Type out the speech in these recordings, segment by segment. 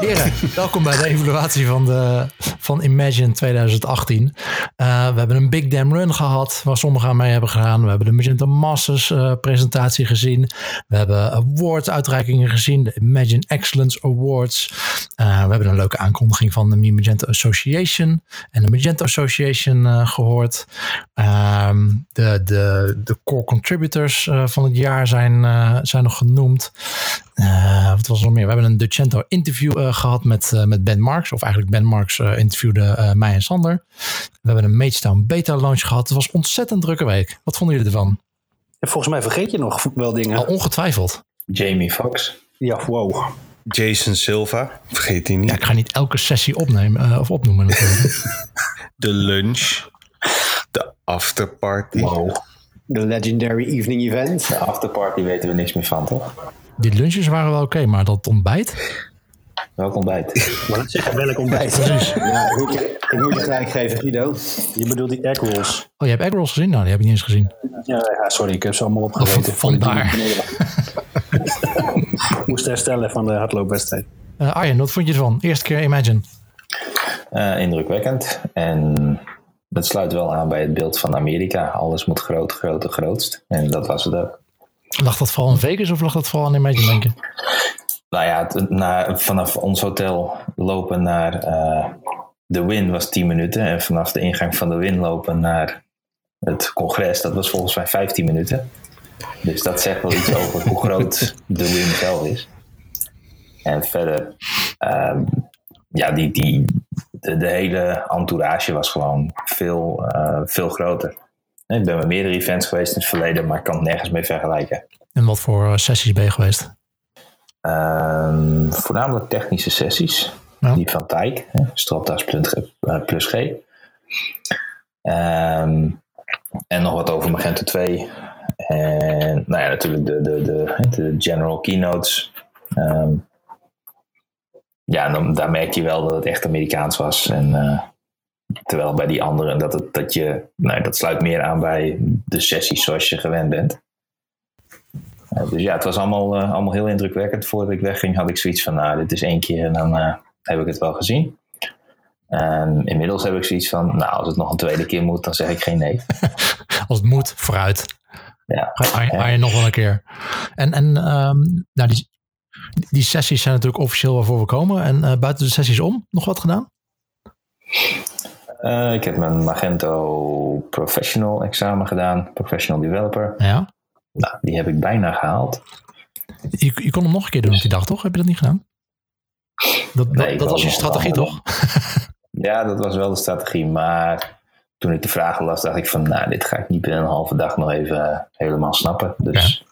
Heren, welkom bij de evaluatie van, de, van Imagine 2018. Uh, we hebben een Big Damn Run gehad, waar sommigen aan mee hebben gedaan. We hebben de Magenta Masters uh, presentatie gezien. We hebben awards uitreikingen gezien, de Imagine Excellence Awards. Uh, we hebben een leuke aankondiging van de Me Magenta Association en de Magenta Association gehoord. Ehm, de, de, de core contributors van het jaar zijn, zijn nog genoemd. Wat was er nog meer? We hebben een Decento interview uh, gehad met, uh, met Ben Marks. Of eigenlijk Ben Marks uh, interviewde mij en Sander. We hebben een Magetown beta launch gehad. Het was een ontzettend drukke week. Wat vonden jullie ervan? Volgens mij vergeet je nog wel dingen. Al ongetwijfeld. Jamie Foxx. Ja, wow. Jason Silva, vergeet hij niet. Ja, ik ga niet elke sessie opnemen, of opnoemen natuurlijk. de lunch. De afterparty. Wow. De legendary evening event. De afterparty weten we niks meer van, toch? Die lunches waren wel oké, okay, maar dat ontbijt? Welk ontbijt? Wat zeg welk ontbijt? Precies. Ja, ik, moet je, ik moet je gelijk geven, Guido. Je bedoelt die egg rolls. Oh, je hebt egg rolls gezien? Nou, die heb ik niet eens gezien. Ja, ja sorry, ik heb ze allemaal opgegeten. Vandaar. Moest herstellen van de hardloopwedstrijd. Uh, Arjen, wat vond je ervan? Eerste keer Imagine. Uh, indrukwekkend. En het sluit wel aan bij het beeld van Amerika. Alles moet groot, groot, grootst. En dat was het ook. Lag dat vooral in Vegas of lag dat vooral in Imagine, denk je? Nou ja, na, vanaf ons hotel lopen naar uh, de Win was 10 minuten. En vanaf de ingang van de Win lopen naar het congres, dat was volgens mij 15 minuten. Dus dat zegt wel iets over hoe groot de Win zelf is. En verder, um, ja, die, die, de, de, hele entourage was gewoon veel, uh, veel groter. Ik ben bij meerdere events geweest in het verleden, maar ik kan het nergens mee vergelijken. En wat voor sessies ben je geweest? Um, voornamelijk technische sessies. Ja. Die van Tijk, Stropdas plus G. Um, en nog wat over Magento 2. En nou ja, natuurlijk de, de, de, de general keynotes. Um, ja, dan, daar merk je wel dat het echt Amerikaans was. En, uh, terwijl bij die anderen, dat, het, dat, je, nou, dat sluit meer aan bij de sessies zoals je gewend bent. Uh, dus ja, het was allemaal, uh, allemaal heel indrukwekkend. Voordat ik wegging had ik zoiets van, nou, dit is één keer en dan uh, heb ik het wel gezien. En inmiddels heb ik zoiets van, nou, als het nog een tweede keer moet, dan zeg ik geen nee. als het moet, vooruit. Ja. Je nog wel een keer. En, en um, nou, die, die sessies zijn natuurlijk officieel waarvoor we komen. En buiten de sessies om, nog wat gedaan? Ik heb mijn Magento Professional examen gedaan, Professional Developer. Ja. Nou, die heb ik bijna gehaald. Je, je kon hem nog een keer doen op die dag, toch? Heb je dat niet gedaan? Dat, nee, dat was je strategie, toch? ja, dat was wel de strategie. Maar toen ik de vragen las, dacht ik van... Nou, dit ga ik niet binnen een halve dag nog even helemaal snappen. Dus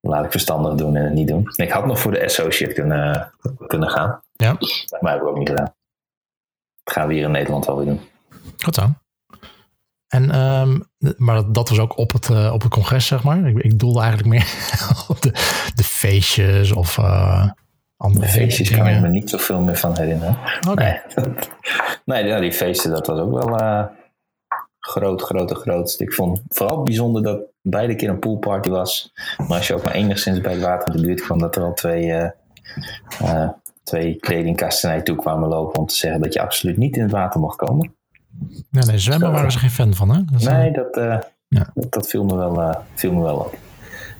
ja. laat ik verstandig doen en het niet doen. Ik had nog voor de associate kunnen, kunnen gaan. Ja. Maar heb ik ook niet gedaan. Gaan we hier in Nederland wel weer doen. Goed zo. En, um, maar dat, was ook op het, uh, op het congres, zeg maar. Ik, ik doelde eigenlijk meer op de, de feestjes of uh, andere de feestjes dingen. kan ik me niet zoveel meer van herinneren. Okay. Nee, nee die feesten, dat was ook wel uh, groot, groot, groot. Ik vond vooral bijzonder dat beide keer een poolparty was. Maar als je ook maar enigszins bij het water in de buurt kwam, dat er al twee, twee kledingkasten naar je toe kwamen lopen om te zeggen dat je absoluut niet in het water mocht komen. Nee, nee, zwemmen waren ze geen fan van, hè? Dat nee, dat, uh, ja. dat, dat, viel, me wel, uh, viel me wel op.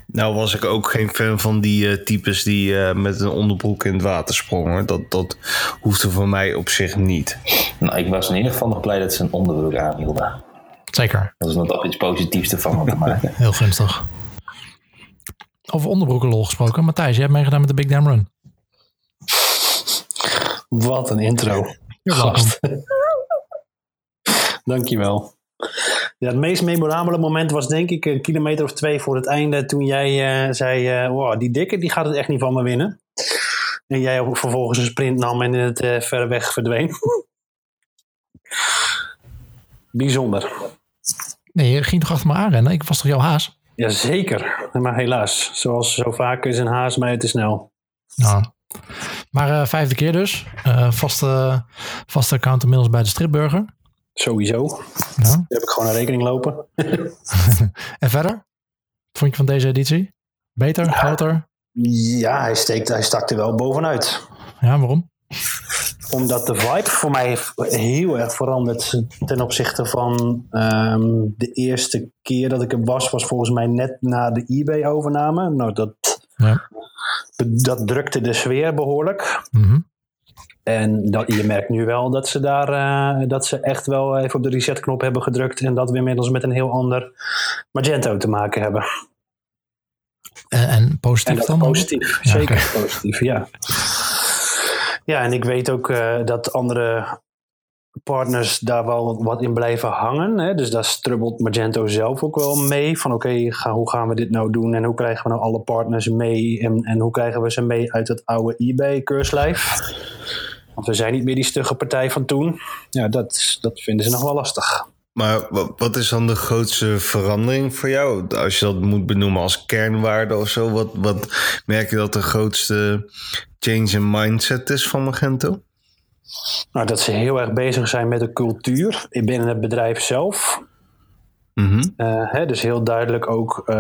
Nou was ik ook geen fan van die uh, types die met een onderbroek in het water sprongen. Dat, dat hoefde voor mij op zich niet. Nou, ik was in ieder geval nog blij dat ze een onderbroek aanhielden. Zeker. Dat is nog toch iets positiefs ervan te maken. Heel gunstig. Over onderbroekenlol gesproken. Matthijs, jij hebt meegedaan met de Big Damn Run. Wat een intro. Gast. Dankjewel. Ja, het meest memorabele moment was denk ik een kilometer of twee voor het einde. Toen jij uh, zei, uh, wow, die dikke die gaat het echt niet van me winnen. En jij vervolgens een sprint nam en in het uh, verre weg verdween. Bijzonder. Nee, je ging toch achter me aanrennen? Ik was toch jouw haas? Jazeker, maar helaas. Zoals zo vaak is een haas mij te snel. Ja. Maar vijfde keer dus. vaste, vaste account inmiddels bij de Stripburger. Sowieso. Ja. Daar heb ik gewoon een rekening lopen. en verder? Vond je van deze editie? Beter, ja. groter? Ja, hij, steekt, hij stak er wel bovenuit. Ja, waarom? Omdat de vibe voor mij heeft heel erg veranderd ten opzichte van ehm, de eerste keer dat ik er was, was volgens mij net na de eBay-overname. Nou, dat, Ja. dat drukte de sfeer behoorlijk. Mhm. En dat, je merkt nu wel dat ze daar eh, dat ze echt wel even op de resetknop hebben gedrukt. En dat we inmiddels met een heel ander Magento te maken hebben. En, en positief En dan? positief. Ja, Zeker positief, ja. Ja, en ik weet ook eh, dat andere partners daar wel wat in blijven hangen. Hè? Dus daar strubbelt Magento zelf ook wel mee. Van oké, hoe gaan we dit nou doen? En hoe krijgen we nou alle partners mee? En, en hoe krijgen we ze mee uit het oude eBay-keurslijf? Want we zijn niet meer die stugge partij van toen. Ja, dat, dat vinden ze nog wel lastig. Maar wa- wat is dan de grootste verandering voor jou? Als je dat moet benoemen als kernwaarde of zo, wat, wat merk je dat de grootste change in mindset is van Magento? Nou, dat ze heel erg bezig zijn met de cultuur binnen het bedrijf zelf. Mhm. Eh, hè, dus heel duidelijk ook eh,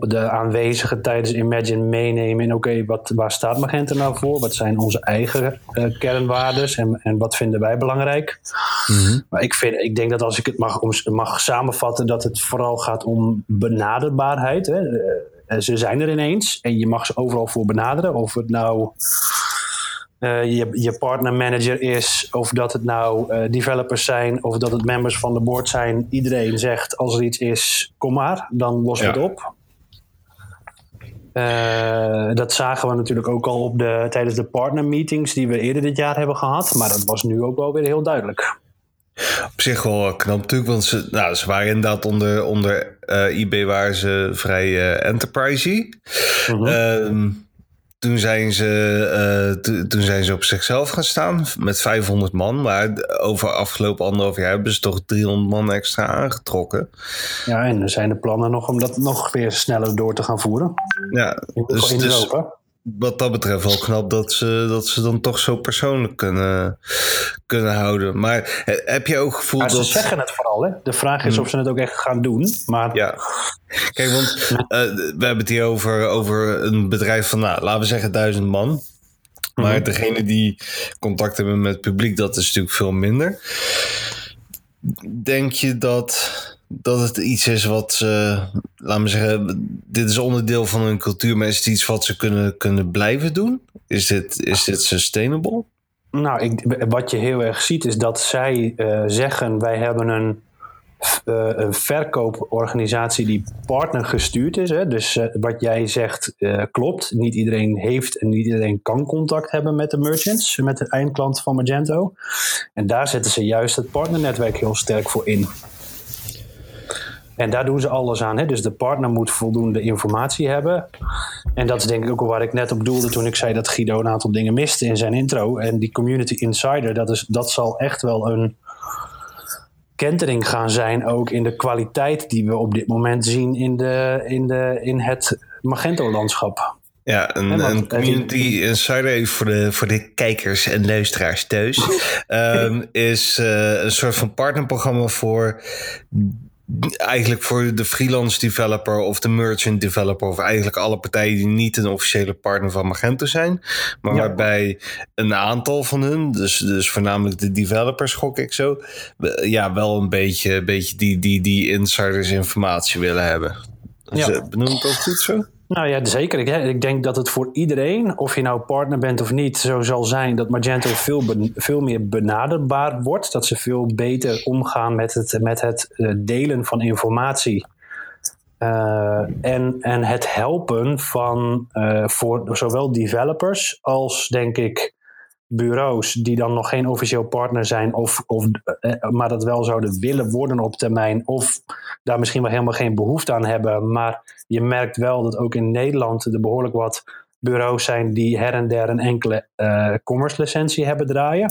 de aanwezigen tijdens Imagine meenemen in oké, wat waar staat Magenta nou voor? Wat zijn onze eigen eh kernwaardes en, en wat vinden wij belangrijk? Mhm. Maar ik, vind, ik denk dat als ik het mag, om, mag samenvatten, dat het vooral gaat om benaderbaarheid. Hè. Ze zijn er ineens en je mag ze overal voor benaderen. Of het nou eh, je, je partnermanager is, of dat het nou eh, developers zijn, of dat het members van de board zijn. Iedereen zegt als er iets is, kom maar, dan lossen we Ja. het op. Eh, dat zagen we natuurlijk ook al op de, tijdens de partnermeetings die we eerder dit jaar hebben gehad. Maar dat was nu ook wel weer heel duidelijk. Op zich wel knap natuurlijk, want ze, nou, ze waren inderdaad onder, onder eBay waren ze vrij enterprisey. Mhm. Ehm, toen, zijn ze, eh, to- toen zijn ze op zichzelf gaan staan met 500 man. Maar over afgelopen anderhalf jaar hebben ze toch 300 man extra aangetrokken. Ja, en er zijn de plannen nog om dat nog weer sneller door te gaan voeren. Ja, dus, in dus Europa. Wat dat betreft wel knap dat ze, dat ze dan toch zo persoonlijk kunnen, kunnen houden. Maar he- heb je ook gevoeld Maar ze dat... zeggen het vooral. Hè? De vraag is Hmm. of ze het ook echt gaan doen. Maar Ja. Kijk, want eh, we hebben het hier over, over een bedrijf van, nou, laten we zeggen duizend man. Maar Mhm. degene die contact hebben met het publiek, dat is natuurlijk veel minder. Denk je dat, dat het iets is wat ze, laten we zeggen, dit is onderdeel van hun cultuur, maar is het iets wat ze kunnen, kunnen blijven doen? Is dit, is dit sustainable? Nou, ik, wat je heel erg ziet is dat zij eh, zeggen: wij hebben een, eh, een verkooporganisatie die partnergestuurd is. Hè? Dus eh, wat jij zegt klopt. Niet iedereen heeft en niet iedereen kan contact hebben met de merchants, met de eindklant van Magento. En daar zetten ze juist het partnernetwerk heel sterk voor in. En daar doen ze alles aan. Hè? Dus de partner moet voldoende informatie hebben. En dat is denk ik ook waar ik net op doelde toen ik zei dat Guido een aantal dingen miste in zijn intro. En die community insider, dat, is, dat zal echt wel een kentering gaan zijn ook in de kwaliteit die we op dit moment zien in, de, in, de, in het Magento-landschap. Ja, een, een community insider voor de, voor de kijkers en luisteraars thuis. ehm, is eh, een soort van partnerprogramma voor eigenlijk voor de freelance developer of de merchant developer of eigenlijk alle partijen die niet een officiële partner van Magento zijn, maar Ja. waarbij een aantal van hun, dus, dus voornamelijk de developers gok ik zo, ja wel een beetje, beetje die, die, die insiders informatie willen hebben. Dus, Ja. Benoem ik dat goed zo? Nou ja, zeker. Ik, ik denk dat het voor iedereen, of je nou partner bent of niet, zo zal zijn dat Magento veel, veel meer benaderbaar wordt. Dat ze veel beter omgaan met het, met het eh, delen van informatie. Eh, en, en het helpen van eh, voor zowel developers als denk ik bureaus die dan nog geen officieel partner zijn, of, of, eh, maar dat wel zouden willen worden op termijn, of daar misschien wel helemaal geen behoefte aan hebben. Maar je merkt wel dat ook in Nederland er behoorlijk wat bureaus zijn die her en der een enkele eh, commerce licentie hebben draaien.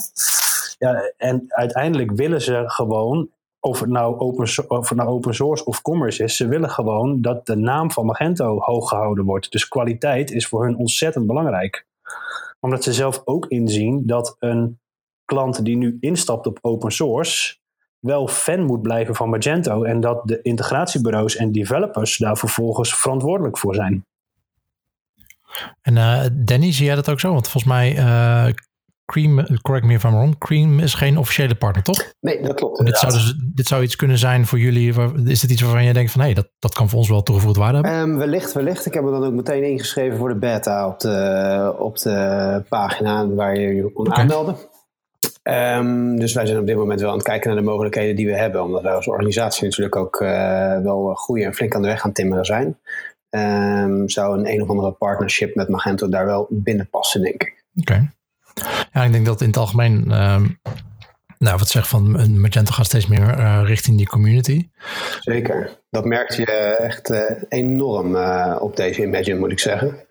Ja, en uiteindelijk willen ze gewoon, of het, nou open, of het nou open source of commerce is, ze willen gewoon dat de naam van Magento hoog gehouden wordt. Dus kwaliteit is voor hun ontzettend belangrijk. Omdat ze zelf ook inzien dat een klant die nu instapt op open source wel fan moet blijven van Magento en dat de integratiebureaus en developers daar vervolgens verantwoordelijk voor zijn. En eh, Danny, zie jij dat ook zo? Want volgens mij eh, Cream, correct me if I'm wrong, Cream is geen officiële partner, toch? Nee, dat klopt. Dit zou, dus, dit zou iets kunnen zijn voor jullie. Is dit iets waarvan je denkt van hé, hey, dat, dat kan voor ons wel toegevoegd waarde hebben? Um, wellicht, wellicht. Ik heb me dan ook meteen ingeschreven voor de beta op de, op de pagina waar je je kon okay. aanmelden. Um, dus wij zijn op dit moment wel aan het kijken naar de mogelijkheden die we hebben. Omdat wij als organisatie natuurlijk ook uh, wel goed en flink aan de weg gaan timmeren zijn. Um, zou een een of andere partnership met Magento daar wel binnen passen, denk ik. Oké. Okay. Ja, ik denk dat in het algemeen, um, nou wat zeg van Magento gaat steeds meer uh, richting die community. Zeker. Dat merkt je echt uh, enorm op deze Imagine, moet ik zeggen.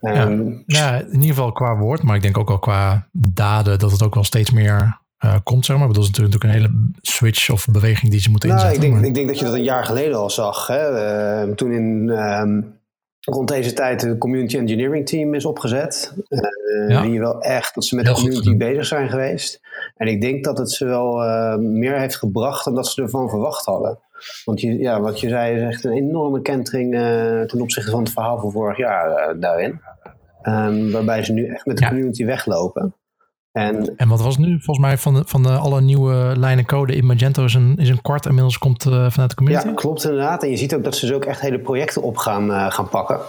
Ja, um, ja, in ieder geval qua woord, maar ik denk ook al qua daden dat het ook wel steeds meer uh, komt, zeg maar. Dat is natuurlijk een hele switch of beweging die ze moeten nou, inzetten. Ik denk, maar... ik denk dat je dat een jaar geleden al zag. Hè? Uh, toen in um, rond deze tijd het community engineering team is opgezet. Uh, ja. Die wel echt dat ze met Heel de community bezig zijn geweest. En ik denk dat het ze wel uh, meer heeft gebracht dan dat ze ervan verwacht hadden. Want je, ja, wat je zei is echt een enorme kentering uh, ten opzichte van het verhaal van vorig jaar daarin. Um, waarbij ze nu echt met de ja. community weglopen. En, en wat was nu? Volgens mij van, de, van de alle nieuwe lijnen code in Magento is een, is een kwart inmiddels komt uh, vanuit de community. Ja, klopt inderdaad. En je ziet ook dat ze dus ook echt hele projecten op gaan, uh, gaan pakken.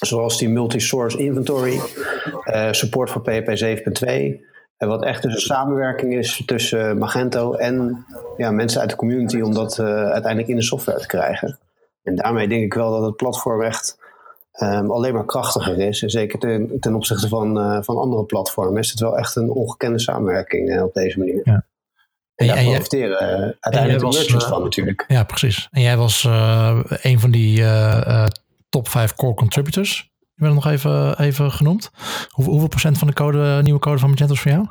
Zoals die multi-source inventory, uh, support voor PHP 7.2. En wat echt dus een samenwerking is tussen Magento en ja, mensen uit de community om dat uiteindelijk in de software te krijgen. En daarmee denk ik wel dat het platform echt um, alleen maar krachtiger is. En zeker ten, ten opzichte van, uh, van andere platformen is het wel echt een ongekende samenwerking uh, op deze manier. Ja. En daar profiteren jij, uh, uiteindelijk de merchants van natuurlijk. Ja, precies. En jij was een van die top 5 core contributors. Je bent nog even, even genoemd. Hoe, hoeveel procent van de code, nieuwe code van Magento is voor jou?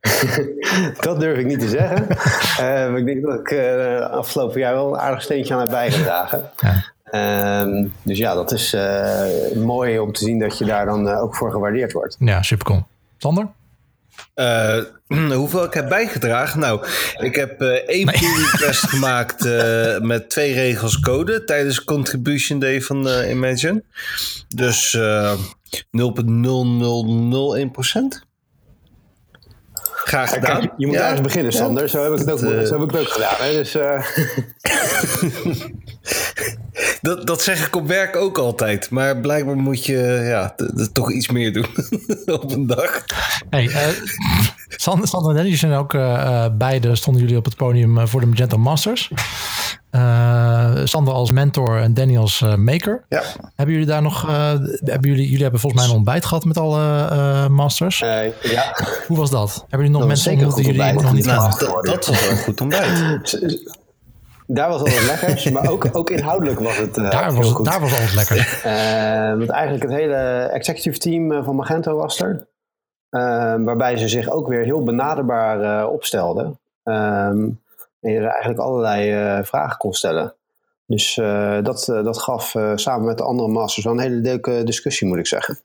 dat durf ik niet te zeggen. uh, ik denk dat ik uh, afgelopen jaar wel een aardig steentje aan heb bijgedragen. Ja. Um, dus ja, dat is uh, mooi om te zien dat je daar dan uh, ook voor gewaardeerd wordt. Ja, super cool. Sander? Uh, hoeveel ik heb bijgedragen? Nou, ik heb één nee. pull request gemaakt met twee regels code tijdens Contribution Day van Imagine. Dus 0,0001%. Graag gedaan. Kijk, je moet ja. ergens beginnen, Sander. Ja. Zo, heb ik het ook, uh, zo heb ik het ook gedaan. Hè? Dus, uh... dat, dat zeg ik op werk ook altijd. Maar blijkbaar moet je ja, toch iets meer doen op een dag. Hey, uh, Sander, Sander en Dennis zijn ook beide stonden jullie op het podium voor de Magento Masters. Uh, Sander als mentor en Danny als uh, maker. Ja. Hebben jullie daar nog, uh, hebben jullie, jullie hebben volgens mij een ontbijt gehad met alle masters. ja. Hoe was dat? Hebben jullie nog dat mensen ontmoet die jullie nog niet nou, dat, dat was wel een goed ontbijt. Daar was alles lekker, maar ook, ook inhoudelijk was het daar, was, daar was alles lekker. want eigenlijk het hele executive team van Magento was er. waarbij ze zich ook weer heel benaderbaar opstelden. Um, en je er eigenlijk allerlei vragen kon stellen. Dus dat, dat gaf samen met de andere masters wel een hele leuke discussie, moet ik zeggen.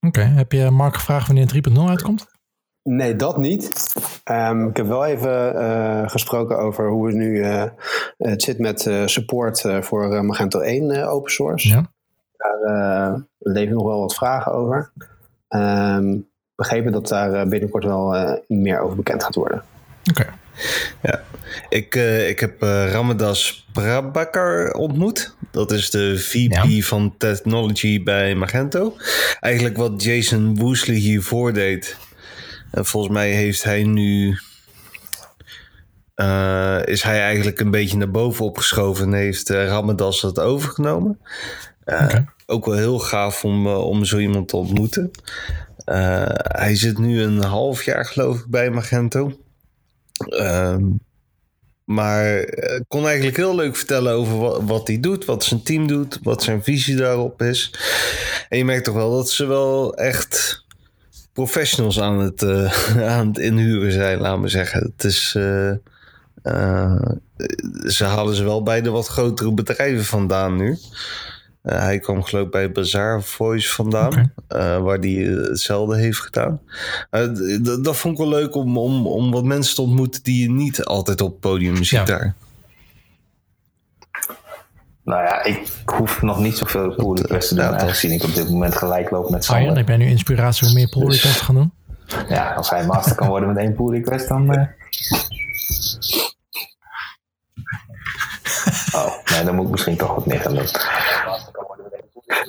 Oké, okay. heb je Mark gevraagd wanneer 3.0 uitkomt? Nee, dat niet. Um, ik heb wel even gesproken over hoe het nu het zit met support voor Magento 1 open source. Ja. Daar leven nog wel wat vragen over. Um, begrepen dat daar binnenkort wel meer over bekend gaat worden. Oké. Okay. Ja, ik, uh, ik heb uh, Ramadas Prabakar ontmoet. Dat is de VP ja. van Technology bij Magento. Eigenlijk wat Jason Woosley hiervoor deed. En volgens mij heeft hij nu. Uh, is hij eigenlijk een beetje naar boven opgeschoven en heeft Ramadas dat overgenomen. Okay. Ook wel heel gaaf om, om zo iemand te ontmoeten. hij zit nu een half jaar, geloof ik, bij Magento. Um, maar uh, kon eigenlijk heel leuk vertellen over wat, wat hij doet, wat zijn team doet, wat zijn visie daarop is. En je merkt toch wel dat ze wel echt professionals aan het, uh, aan het inhuren zijn, laten we zeggen. Het is, uh, ze halen ze wel bij de wat grotere bedrijven vandaan nu. Uh, hij kwam geloof ik bij Bazaar Voice vandaan, okay. uh, waar hij hetzelfde heeft gedaan. Dat vond ik wel leuk om, om, om wat mensen te ontmoeten die je niet altijd op het podium ziet ja. daar. Nou ja, ik hoef nog niet zoveel pull requests te doen. Ja, Aangezien ik op dit moment gelijk loop met Sander. heb jij nu inspiratie om meer pull Dus- requests te gaan doen? Ja, als hij master kan worden met één pull request, dan... eh. Oh, nee, dan moet ik misschien toch wat meer gaan doen.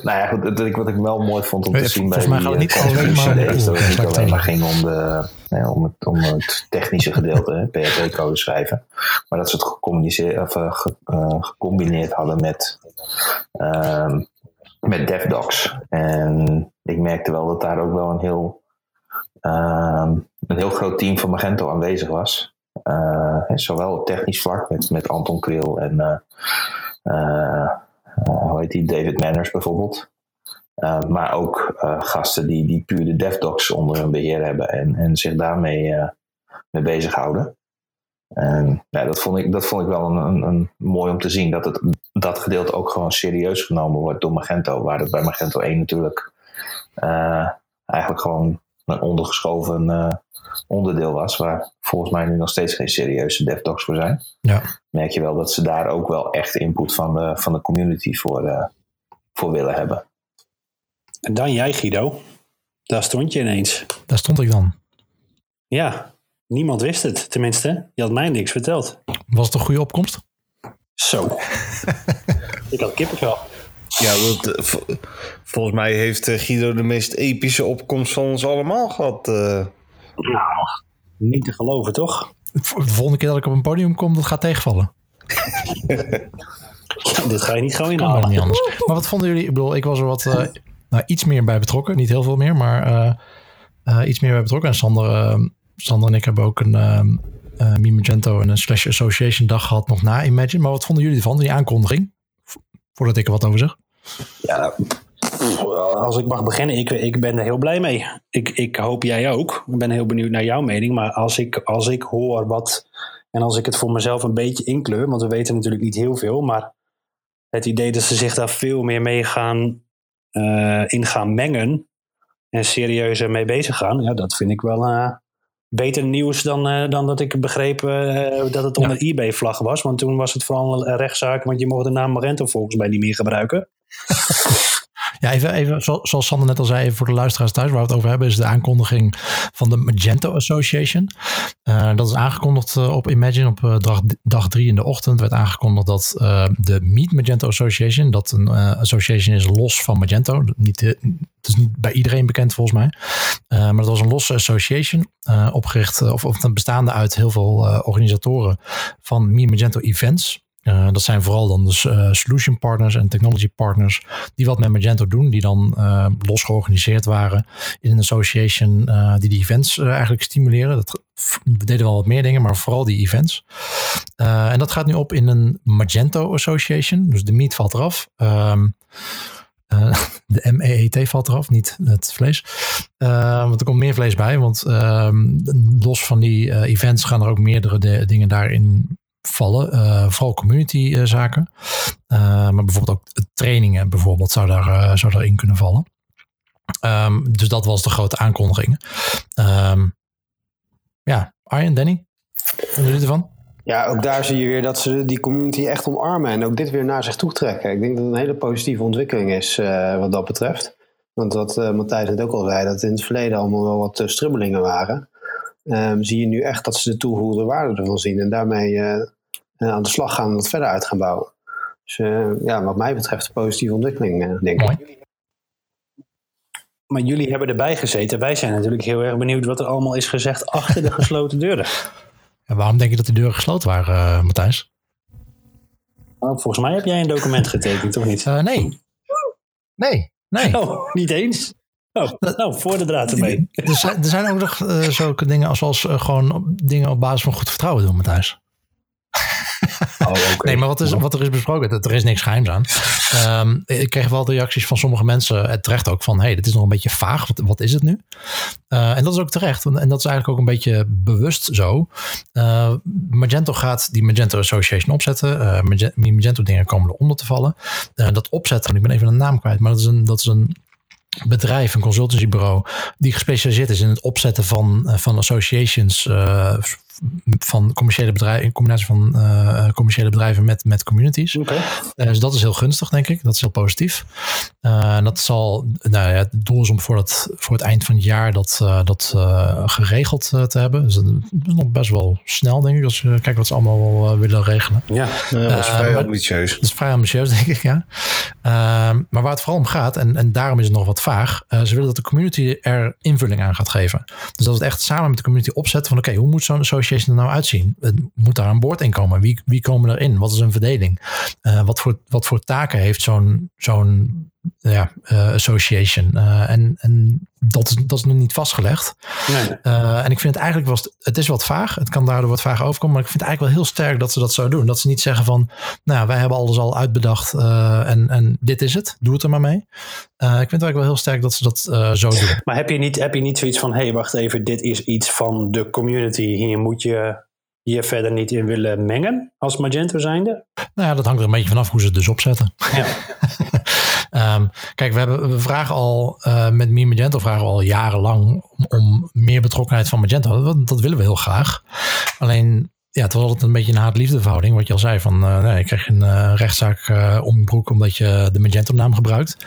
Nou ja, goed, wat ik wel mooi vond om te zien bij volgens mij die gaat het niet eh, alleen maar dat het niet alleen maar ging om, de, om, het, om het technische gedeelte, PHP-code schrijven, maar dat ze het gecommuniceerd, of, eh, ge- eh, gecombineerd hadden met, ehm met DevDocs. En ik merkte wel dat daar ook wel een heel, ehm, een heel groot team van Magento aanwezig was. Zowel op technisch vlak met, met Anton Kriel en hoe heet die, David Manners bijvoorbeeld. Uh, maar ook uh, gasten die, die puur de DevDocs onder hun beheer hebben en, en zich daarmee uh, mee bezighouden. En ja, dat, vond ik, dat vond ik wel een, een, een, mooi om te zien, dat het, dat gedeelte ook gewoon serieus genomen wordt door Magento. Waar het bij Magento 1 natuurlijk eigenlijk gewoon een ondergeschoven onderdeel was, waar volgens mij nu nog steeds geen serieuze DevDocs voor zijn. Ja. Merk je wel dat ze daar ook wel echt input van de, van de community voor, uh, voor willen hebben. En dan jij, Guido. Daar stond je ineens. Daar stond ik dan. Ja, niemand wist het. Tenminste, je had mij niks verteld. Was het een goede opkomst? Zo. ik had kippenvel. Ja, dat, vo volgens mij heeft uh, Guido de meest epische opkomst van ons allemaal gehad. Uh. Nou, niet te geloven, toch? De volgende keer dat ik op een podium kom, dat gaat tegenvallen. ja, dit ga je niet gewoon inhalen. niet anders. Maar wat vonden jullie? Ik bedoel, ik was er wat uh, nou, iets meer bij betrokken. Niet heel veel meer, maar uh, iets meer bij betrokken. En Sander, Sander en ik hebben ook een uh, Mi Magento en een Slash Association dag gehad nog na Imagine. Maar wat vonden jullie ervan, die aankondiging? Voordat ik er wat over zeg. Ja, als ik mag beginnen, ik, ik ben er heel blij mee. Ik, ik hoop jij ook. Ik ben heel benieuwd naar jouw mening. Maar als ik, als ik hoor wat. En als ik het voor mezelf een beetje inkleur, want we weten natuurlijk niet heel veel. Maar het idee dat ze zich daar veel meer mee gaan, uh, in gaan mengen. En serieus mee bezig gaan. Ja, dat vind ik wel uh, beter nieuws dan, uh, dan dat ik begreep dat het onder ja. eBay-vlag was. Want toen was het vooral een rechtszaak, want je mocht de naam Magento volgens mij niet meer gebruiken. Ja, even, even zoals Sander net al zei, even voor de luisteraars thuis, waar we het over hebben, is de aankondiging van de Magento Association. Uh, dat is aangekondigd uh, op Imagine op uh, dag, dag drie in de ochtend. werd aangekondigd dat de Meet Magento Association, dat een association is los van Magento. Niet, het is niet bij iedereen bekend volgens mij. maar dat was een losse association, opgericht of, of bestaande uit heel veel organisatoren van Meet Magento events. Uh, dat zijn vooral dan dus uh, solution partners en technology partners die wat met Magento doen, die dan uh, los georganiseerd waren in een association die die events eigenlijk stimuleren. Dat, we deden wel wat meer dingen, maar vooral die events. en dat gaat nu op in een Magento Association, dus de meat valt eraf. Um, de MEET valt eraf, niet het vlees. want er komt meer vlees bij, want los van die events gaan er ook meerdere dingen daarin vallen. Uh, vooral community uh, zaken. Uh, maar bijvoorbeeld ook trainingen bijvoorbeeld zou, daar, zou daarin kunnen vallen. Um, dus dat was de grote aankondiging. Um, ja, Arjen, Danny, vonden jullie ervan? Ja, ook daar zie je weer dat ze die community echt omarmen en ook dit weer naar zich toe trekken. Ik denk dat het een hele positieve ontwikkeling is wat dat betreft. Want wat Matthijs net ook al zei, dat in het verleden allemaal wel wat strubbelingen waren. Um, zie je nu echt dat ze de toegevoegde waarde ervan zien en daarmee uh, uh, aan de slag gaan en dat verder uit gaan bouwen. Dus uh, ja, wat mij betreft een positieve ontwikkeling, denk ik. Maar jullie hebben erbij gezeten. Wij zijn natuurlijk heel erg benieuwd wat er allemaal is gezegd achter de gesloten deuren. En waarom denk je dat de deuren gesloten waren, uh, Matthijs? Nou, volgens mij heb jij een document getekend, of niet? Uh, nee. Nee, nee. Oh, niet eens? Oh, nou, voor de draad ermee. Er zijn, er zijn ook nog uh, zulke dingen zoals uh, gewoon dingen op basis van goed vertrouwen doen, Matthijs. Oh, okay. Nee, maar wat, is, wat er is besproken, er is niks geheims aan. Um, ik kreeg wel de reacties van sommige mensen, het terecht ook, van hé, hey, dit is nog een beetje vaag, wat, wat is het nu? Uh, en dat is ook terecht, en dat is eigenlijk ook een beetje bewust zo. Uh, Magento gaat die Magento Association opzetten. Uh, Magento dingen komen eronder te vallen. dat opzetten, ik ben even een naam kwijt, maar dat is een, dat is een bedrijf, een consultancybureau, die gespecialiseerd is in het opzetten van, uh, van associations uh, van commerciële bedrijven, in combinatie van uh, commerciële bedrijven met, met communities. Oké. dus dat is heel gunstig, denk ik. Dat is heel positief. en dat zal, nou ja, het doel is om voor, dat, voor het eind van het jaar dat, dat geregeld te hebben. Dus dat is nog best wel snel, denk ik, als je kijkt wat ze allemaal wel willen regelen. Ja, dat is vrij ambitieus. Dat is vrij ambitieus, denk ik, ja. maar waar het vooral om gaat, en, en daarom is het nog wat vaag. Uh, ze willen dat de community er invulling aan gaat geven. Dus dat het echt samen met de community opzetten van oké, hoe moet zo'n er nou uitzien? Moet daar een boord in komen? Wie, wie komen erin? Wat is een verdeling? Uh, wat, voor, wat voor taken heeft zo'n zo'n ja, uh, association? en, en dat, is, dat is nog niet vastgelegd. Nee. Uh, en ik vind het eigenlijk was het is wat vaag. Het kan daardoor wat vaag overkomen. Maar ik vind het eigenlijk wel heel sterk dat ze dat zo doen. Dat ze niet zeggen van, nou, wij hebben alles al uitbedacht en, en dit is het. Doe het er maar mee. Ik vind het eigenlijk wel heel sterk dat ze dat zo doen. Maar heb je niet, heb je niet zoiets van, hé, hey, wacht even, dit is iets van de community. Hier moet je je verder niet in willen mengen als Magento zijnde? Nou ja, dat hangt er een beetje vanaf hoe ze het dus opzetten. Ja. um, kijk, we, hebben, we vragen al uh, met Mi Magento vragen we al jarenlang om, om, meer betrokkenheid van Magento. Dat, dat willen we heel graag. Alleen ja, het was altijd een beetje een haat-liefde verhouding. Wat je al zei, van uh, nee, je krijg een uh, rechtszaak uh, om broek omdat je de Magento-naam gebruikt.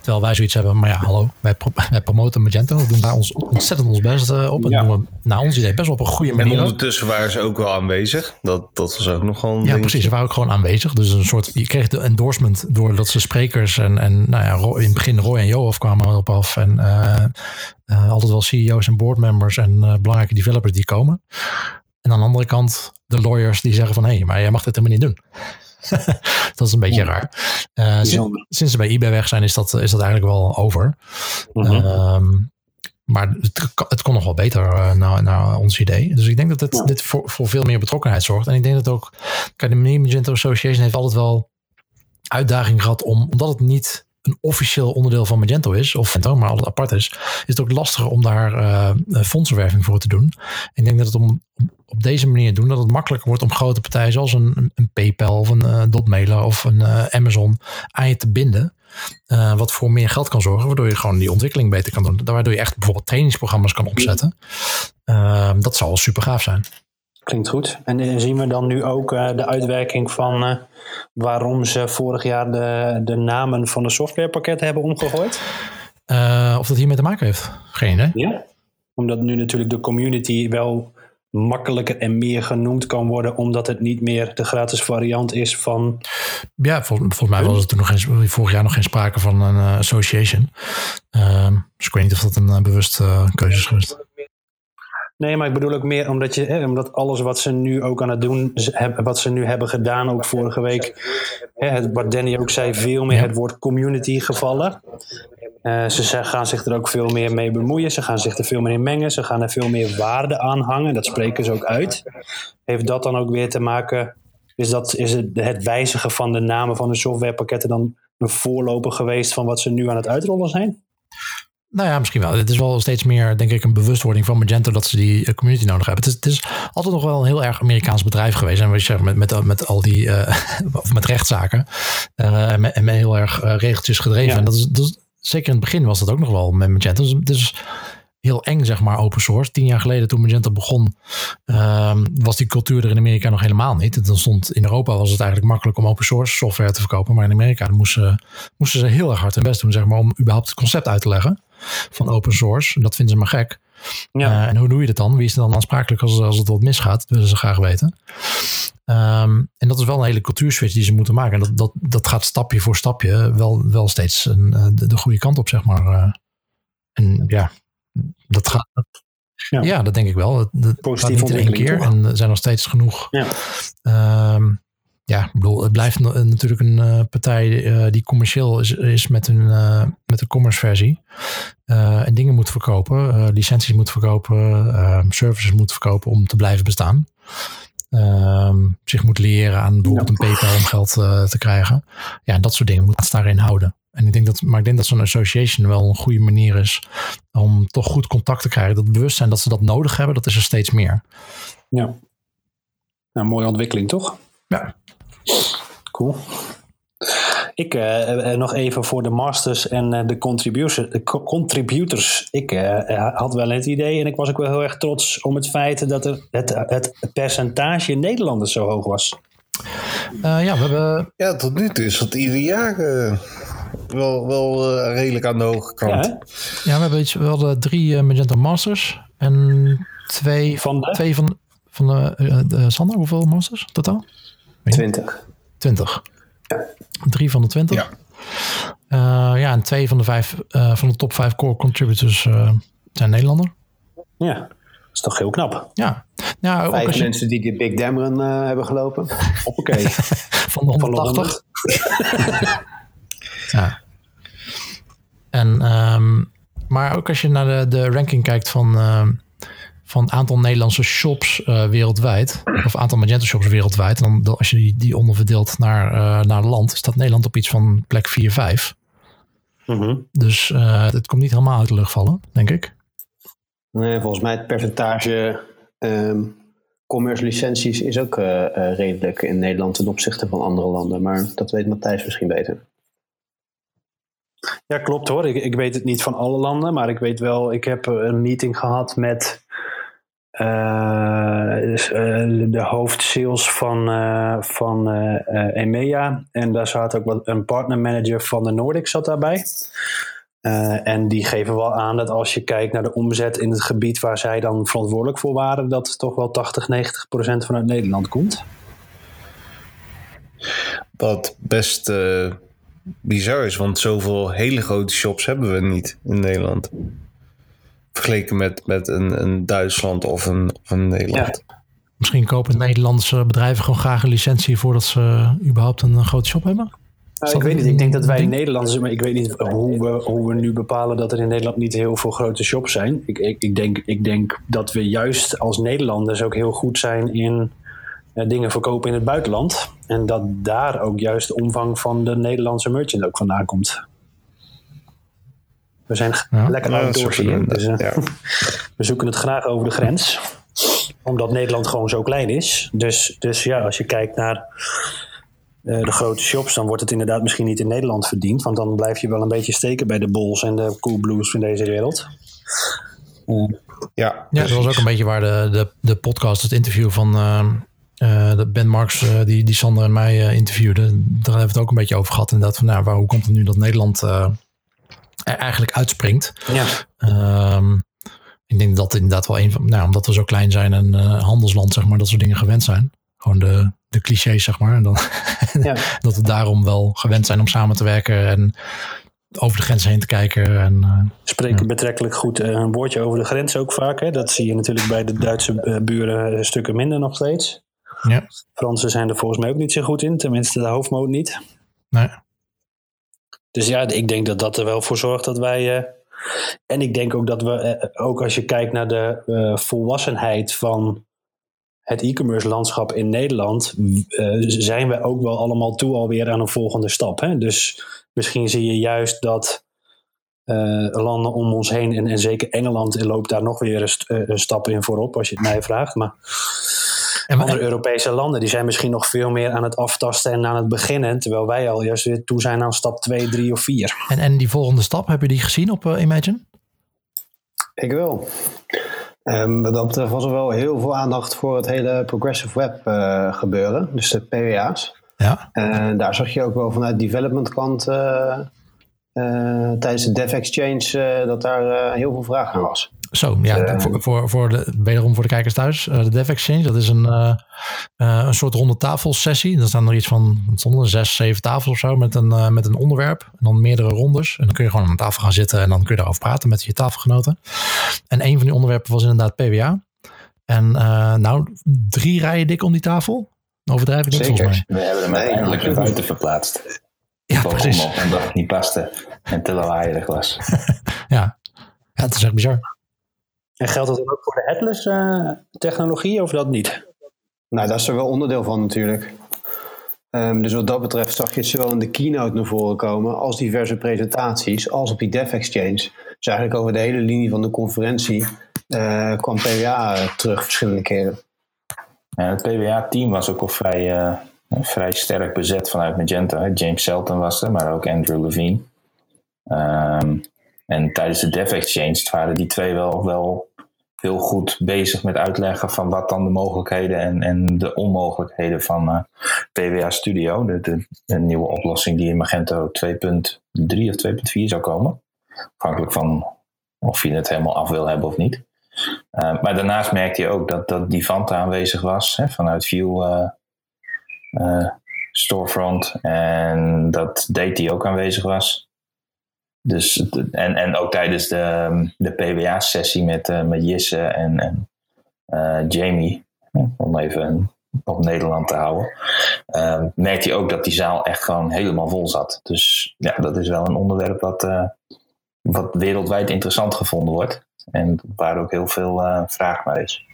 Terwijl wij zoiets hebben, maar ja, hallo, wij, pro wij promoten Magento. We doen daar ons ontzettend ons best op. En ja. doen we naar ons idee best wel op een goede manier. En ondertussen waren ze ook wel aanwezig. Dat, dat was ook nog een Ja, precies. Ze waren ook gewoon aanwezig. Dus een soort, je kreeg de endorsement doordat ze sprekers en, en nou ja, in het begin Roy en Joaf kwamen erop af. En altijd wel CEO's en boardmembers en belangrijke developers die komen. En aan de andere kant de lawyers die zeggen van hé, hey, maar jij mag dit helemaal niet doen. dat is een beetje raar. Uh, sinds, sinds, ze bij eBay weg zijn, is dat, is dat eigenlijk wel over. Mm -hmm. um, maar het, het, kon nog wel beter uh, naar, naar ons idee. Dus ik denk dat het, ja. dit voor, voor veel meer betrokkenheid zorgt. En ik denk dat ook, kijk, de Magento Association heeft altijd wel uitdaging gehad om, omdat het niet een officieel onderdeel van Magento is, of maar altijd apart is, is het ook lastiger om daar uh, fondsenwerving voor te doen. Ik denk dat het om op deze manier doen, dat het makkelijker wordt om grote partijen zoals een, een PayPal of een uh, Dotmailer of een uh, Amazon aan je te binden. Uh, wat voor meer geld kan zorgen, waardoor je gewoon die ontwikkeling beter kan doen. Waardoor je echt bijvoorbeeld trainingsprogramma's kan opzetten. dat zal wel super gaaf zijn. Klinkt goed. En zien we dan nu ook de uitwerking van waarom ze vorig jaar de, de namen van de softwarepakketten hebben omgegooid? of dat hiermee te maken heeft? Geen idee. Ja, omdat nu natuurlijk de community wel makkelijker en meer genoemd kan worden, omdat het niet meer de gratis variant is van. Ja, vol, volgens mij was er toen nog geen, vorig jaar nog geen sprake van een association. Uh, dus ik weet niet of dat een bewuste keuze is geweest. Nee, maar ik bedoel ook meer omdat, je, hè, omdat alles wat ze nu ook aan het doen, wat ze nu hebben gedaan, ook vorige week, hè, wat Danny ook zei, veel meer het woord community gevallen. Uh, ze gaan zich er ook veel meer mee bemoeien. Ze gaan zich er veel meer in mengen. Ze gaan er veel meer waarde aan hangen. Dat spreken ze ook uit. Heeft dat dan ook weer te maken? Is, dat, is het, het wijzigen van de namen van de softwarepakketten dan een voorloper geweest van wat ze nu aan het uitrollen zijn? Nou ja, misschien wel. Het is wel steeds meer, denk ik, een bewustwording van Magento dat ze die community nodig hebben. Het is, het is altijd nog wel een heel erg Amerikaans bedrijf geweest. En wat je zegt, met, met, met al die, uh, of met rechtszaken. Uh, en, met, en met heel erg uh, regeltjes gedreven. Ja. En dat is, dat is, zeker in het begin was dat ook nog wel met Magento. Dus, dus heel eng, zeg maar, open source. Tien jaar geleden toen Magento begon, um, was die cultuur er in Amerika nog helemaal niet. En dan stond in Europa was het eigenlijk makkelijk om open source software te verkopen. Maar in Amerika moesten, moesten ze heel erg hard hun best doen, zeg maar, om überhaupt het concept uit te leggen van open source. En dat vinden ze maar gek. Ja. Uh, en hoe doe je dat dan? Wie is er dan aansprakelijk als, als het wat misgaat? Dat willen ze graag weten. Um, en dat is wel een hele cultuurswitch die ze moeten maken. En dat, dat, dat gaat stapje voor stapje wel, wel steeds een, uh, de, de, goede kant op, zeg maar. Uh, en ja, dat gaat. Ja. ja. dat denk ik wel. Dat Positief gaat niet in één keer. Toch? En er zijn nog steeds genoeg. Ja. Um, ja, ik bedoel, het blijft natuurlijk een uh, partij uh, die commercieel is, is met, een, uh, met een commerce versie. en dingen moet verkopen, licenties moet verkopen, services moet verkopen om te blijven bestaan. Um, zich moet leren aan bijvoorbeeld een PayPal om geld te krijgen. Ja, dat soort dingen moet het daarin houden. En ik denk dat, maar ik denk dat zo'n association wel een goede manier is om toch goed contact te krijgen. Dat bewustzijn dat ze dat nodig hebben, dat is er steeds meer. Ja. Nou, mooie ontwikkeling, toch? Ja. Cool. Ik uh, nog even voor de masters en uh, de contributors. contributors. Ik uh, had wel het idee en ik was ook wel heel erg trots om het feit dat er het, het percentage Nederlanders zo hoog was. ja, we hebben... Ja, tot nu toe is dat ieder jaar wel, wel redelijk aan de hoge kant. Ja, ja we hebben iets, we hadden drie Magenta Masters en twee van de, twee van, van de, de Sander. Hoeveel Masters totaal? Twintig. 20. Drie van de 20. Ja. Uh, ja, en twee van de, vijf, uh, van de top vijf core contributors uh, zijn Nederlander. Ja, dat is toch heel knap. Ja. ja ook vijf je... mensen die de Big Dam Run hebben gelopen. Hoppakee. van de 180. ja. En, um, maar ook als je naar de, de ranking kijkt van van het aantal Nederlandse shops uh, wereldwijd, of aantal Magento shops wereldwijd, dan als je die, die onderverdeelt naar, uh, naar land, staat Nederland op iets van plek 4, 5. Mm -hmm. Dus uh, het komt niet helemaal uit de lucht vallen, denk ik. Nee, volgens mij het percentage um, commerce licenties is ook redelijk in Nederland ten opzichte van andere landen. Maar dat weet Matthijs misschien beter. Ja, klopt hoor. Ik, ik weet het niet van alle landen, maar ik weet wel, ik heb een meeting gehad met uh, de hoofdsales van, uh, van EMEA. En daar zat ook wat, een partnermanager van de Nordic zat daarbij. en die geven wel aan dat als je kijkt naar de omzet in het gebied waar zij dan verantwoordelijk voor waren, dat toch wel 80, 90 procent vanuit Nederland komt. Wat best bizar is, want zoveel hele grote shops hebben we niet in Nederland. Vergeleken met, met een, een Duitsland of een, of een Nederland. Misschien kopen Nederlandse bedrijven gewoon graag een licentie voordat ze überhaupt een grote shop hebben? Nou, ik weet niet. Ik denk dat wij in Nederlanders, maar ik weet niet hoe we, hoe we nu bepalen dat er in Nederland niet heel veel grote shops zijn. Ik, ik, ik, denk, ik denk dat we juist als Nederlanders ook heel goed zijn in uh, dingen verkopen in het buitenland. En dat daar ook juist de omvang van de Nederlandse merchant ook vandaan komt. We zijn lekker outdoors hier. Dus, uh, ja. we zoeken het graag over de grens. Omdat Nederland gewoon zo klein is. Dus, dus ja, als je kijkt naar uh, de grote shops, dan wordt het inderdaad misschien niet in Nederland verdiend. Want dan blijf je wel een beetje steken bij de Bulls en de Coolblues van deze wereld. Uh, ja, ja, dat was ook een beetje waar de, de, de podcast, het interview van uh, de Ben Marks, die, die Sander en mij interviewde. Daar hebben we het ook een beetje over gehad. Inderdaad, van nou, waar, hoe komt het nu dat Nederland er eigenlijk uitspringt. Ja. Um, ik denk dat inderdaad wel een van, nou, omdat we zo klein zijn en uh, handelsland, zeg maar, dat soort dingen gewend zijn. Gewoon de, de clichés, zeg maar. En dan, ja. dat we daarom wel gewend zijn om samen te werken en over de grens heen te kijken. En, uh, Spreken ja. betrekkelijk goed uh, een woordje over de grens ook vaak. Hè? Dat zie je natuurlijk bij de Duitse buren stukken minder nog steeds. Ja. Fransen zijn er volgens mij ook niet zo goed in, tenminste de hoofdmoot niet. Nee. Dus ja, ik denk dat dat er wel voor zorgt dat wij. Uh, en ik denk ook dat we, uh, ook als je kijkt naar de uh, volwassenheid van het e-commerce landschap in Nederland, zijn we ook wel allemaal toe alweer aan een volgende stap. Hè? Dus misschien zie je juist dat landen om ons heen, en, en zeker Engeland loopt daar nog weer een, een stap in voorop, als je het mij vraagt. Maar en andere Europese landen die zijn misschien nog veel meer aan het aftasten en aan het beginnen. Terwijl wij al juist weer toe zijn aan stap 2, 3 of 4. En, en die volgende stap, heb je die gezien op uh, Imagine? Ik wel. Um, wat dat betreft was er wel heel veel aandacht voor het hele progressive web uh, gebeuren. Dus de PWA's. Ja. En daar zag je ook wel vanuit development kant uh, tijdens de Dev Exchange dat daar heel veel vraag naar was. Zo, ja, voor, voor, voor de, wederom voor de kijkers thuis. Uh, de Dev Exchange, dat is een, uh, uh, een soort ronde tafelsessie. Er staan er iets van, het stonden zes, zeven tafels of zo met een, met een onderwerp. En dan meerdere rondes. En dan kun je gewoon aan tafel gaan zitten en dan kun je daarover praten met je tafelgenoten. En een van die onderwerpen was inderdaad PWA. En nou, drie rijen dik om die tafel. Overdrijf ik niet volgens mij. We hebben hem uiteindelijk naar buiten verplaatst. Ja, precies. En dat niet paste. En te lawaaierig was. ja. ja, het is echt bizar. En geldt dat ook voor de headless uh, technologie of dat niet? Nou, dat is er wel onderdeel van natuurlijk. Um, dus wat dat betreft zag je het zowel in de keynote naar voren komen als diverse presentaties, als op die Dev Exchange. Dus eigenlijk over de hele linie van de conferentie uh, kwam PWA terug verschillende keren. Ja, het PWA-team was ook al vrij, uh, vrij sterk bezet vanuit Magenta. James Selton was er, maar ook Andrew Levine. Ehm, en tijdens de Dev Exchange waren die twee wel, wel heel goed bezig met uitleggen van wat dan de mogelijkheden en, en de onmogelijkheden van PWA Studio, de, de, nieuwe oplossing die in Magento 2.3 of 2.4 zou komen. Afhankelijk van of je het helemaal af wil hebben of niet. Uh, maar daarnaast merkte je ook dat, dat Divanta aanwezig was hè, vanuit View uh, Storefront. En dat Dati ook aanwezig was. Dus, en, en ook tijdens de, de PWA-sessie met, uh, met Jisse en, en uh, Jamie, om even op Nederland te houden, uh, merkte je ook dat die zaal echt gewoon helemaal vol zat. Dus ja, dat is wel een onderwerp wat, wat wereldwijd interessant gevonden wordt. En waar ook heel veel vraag naar is.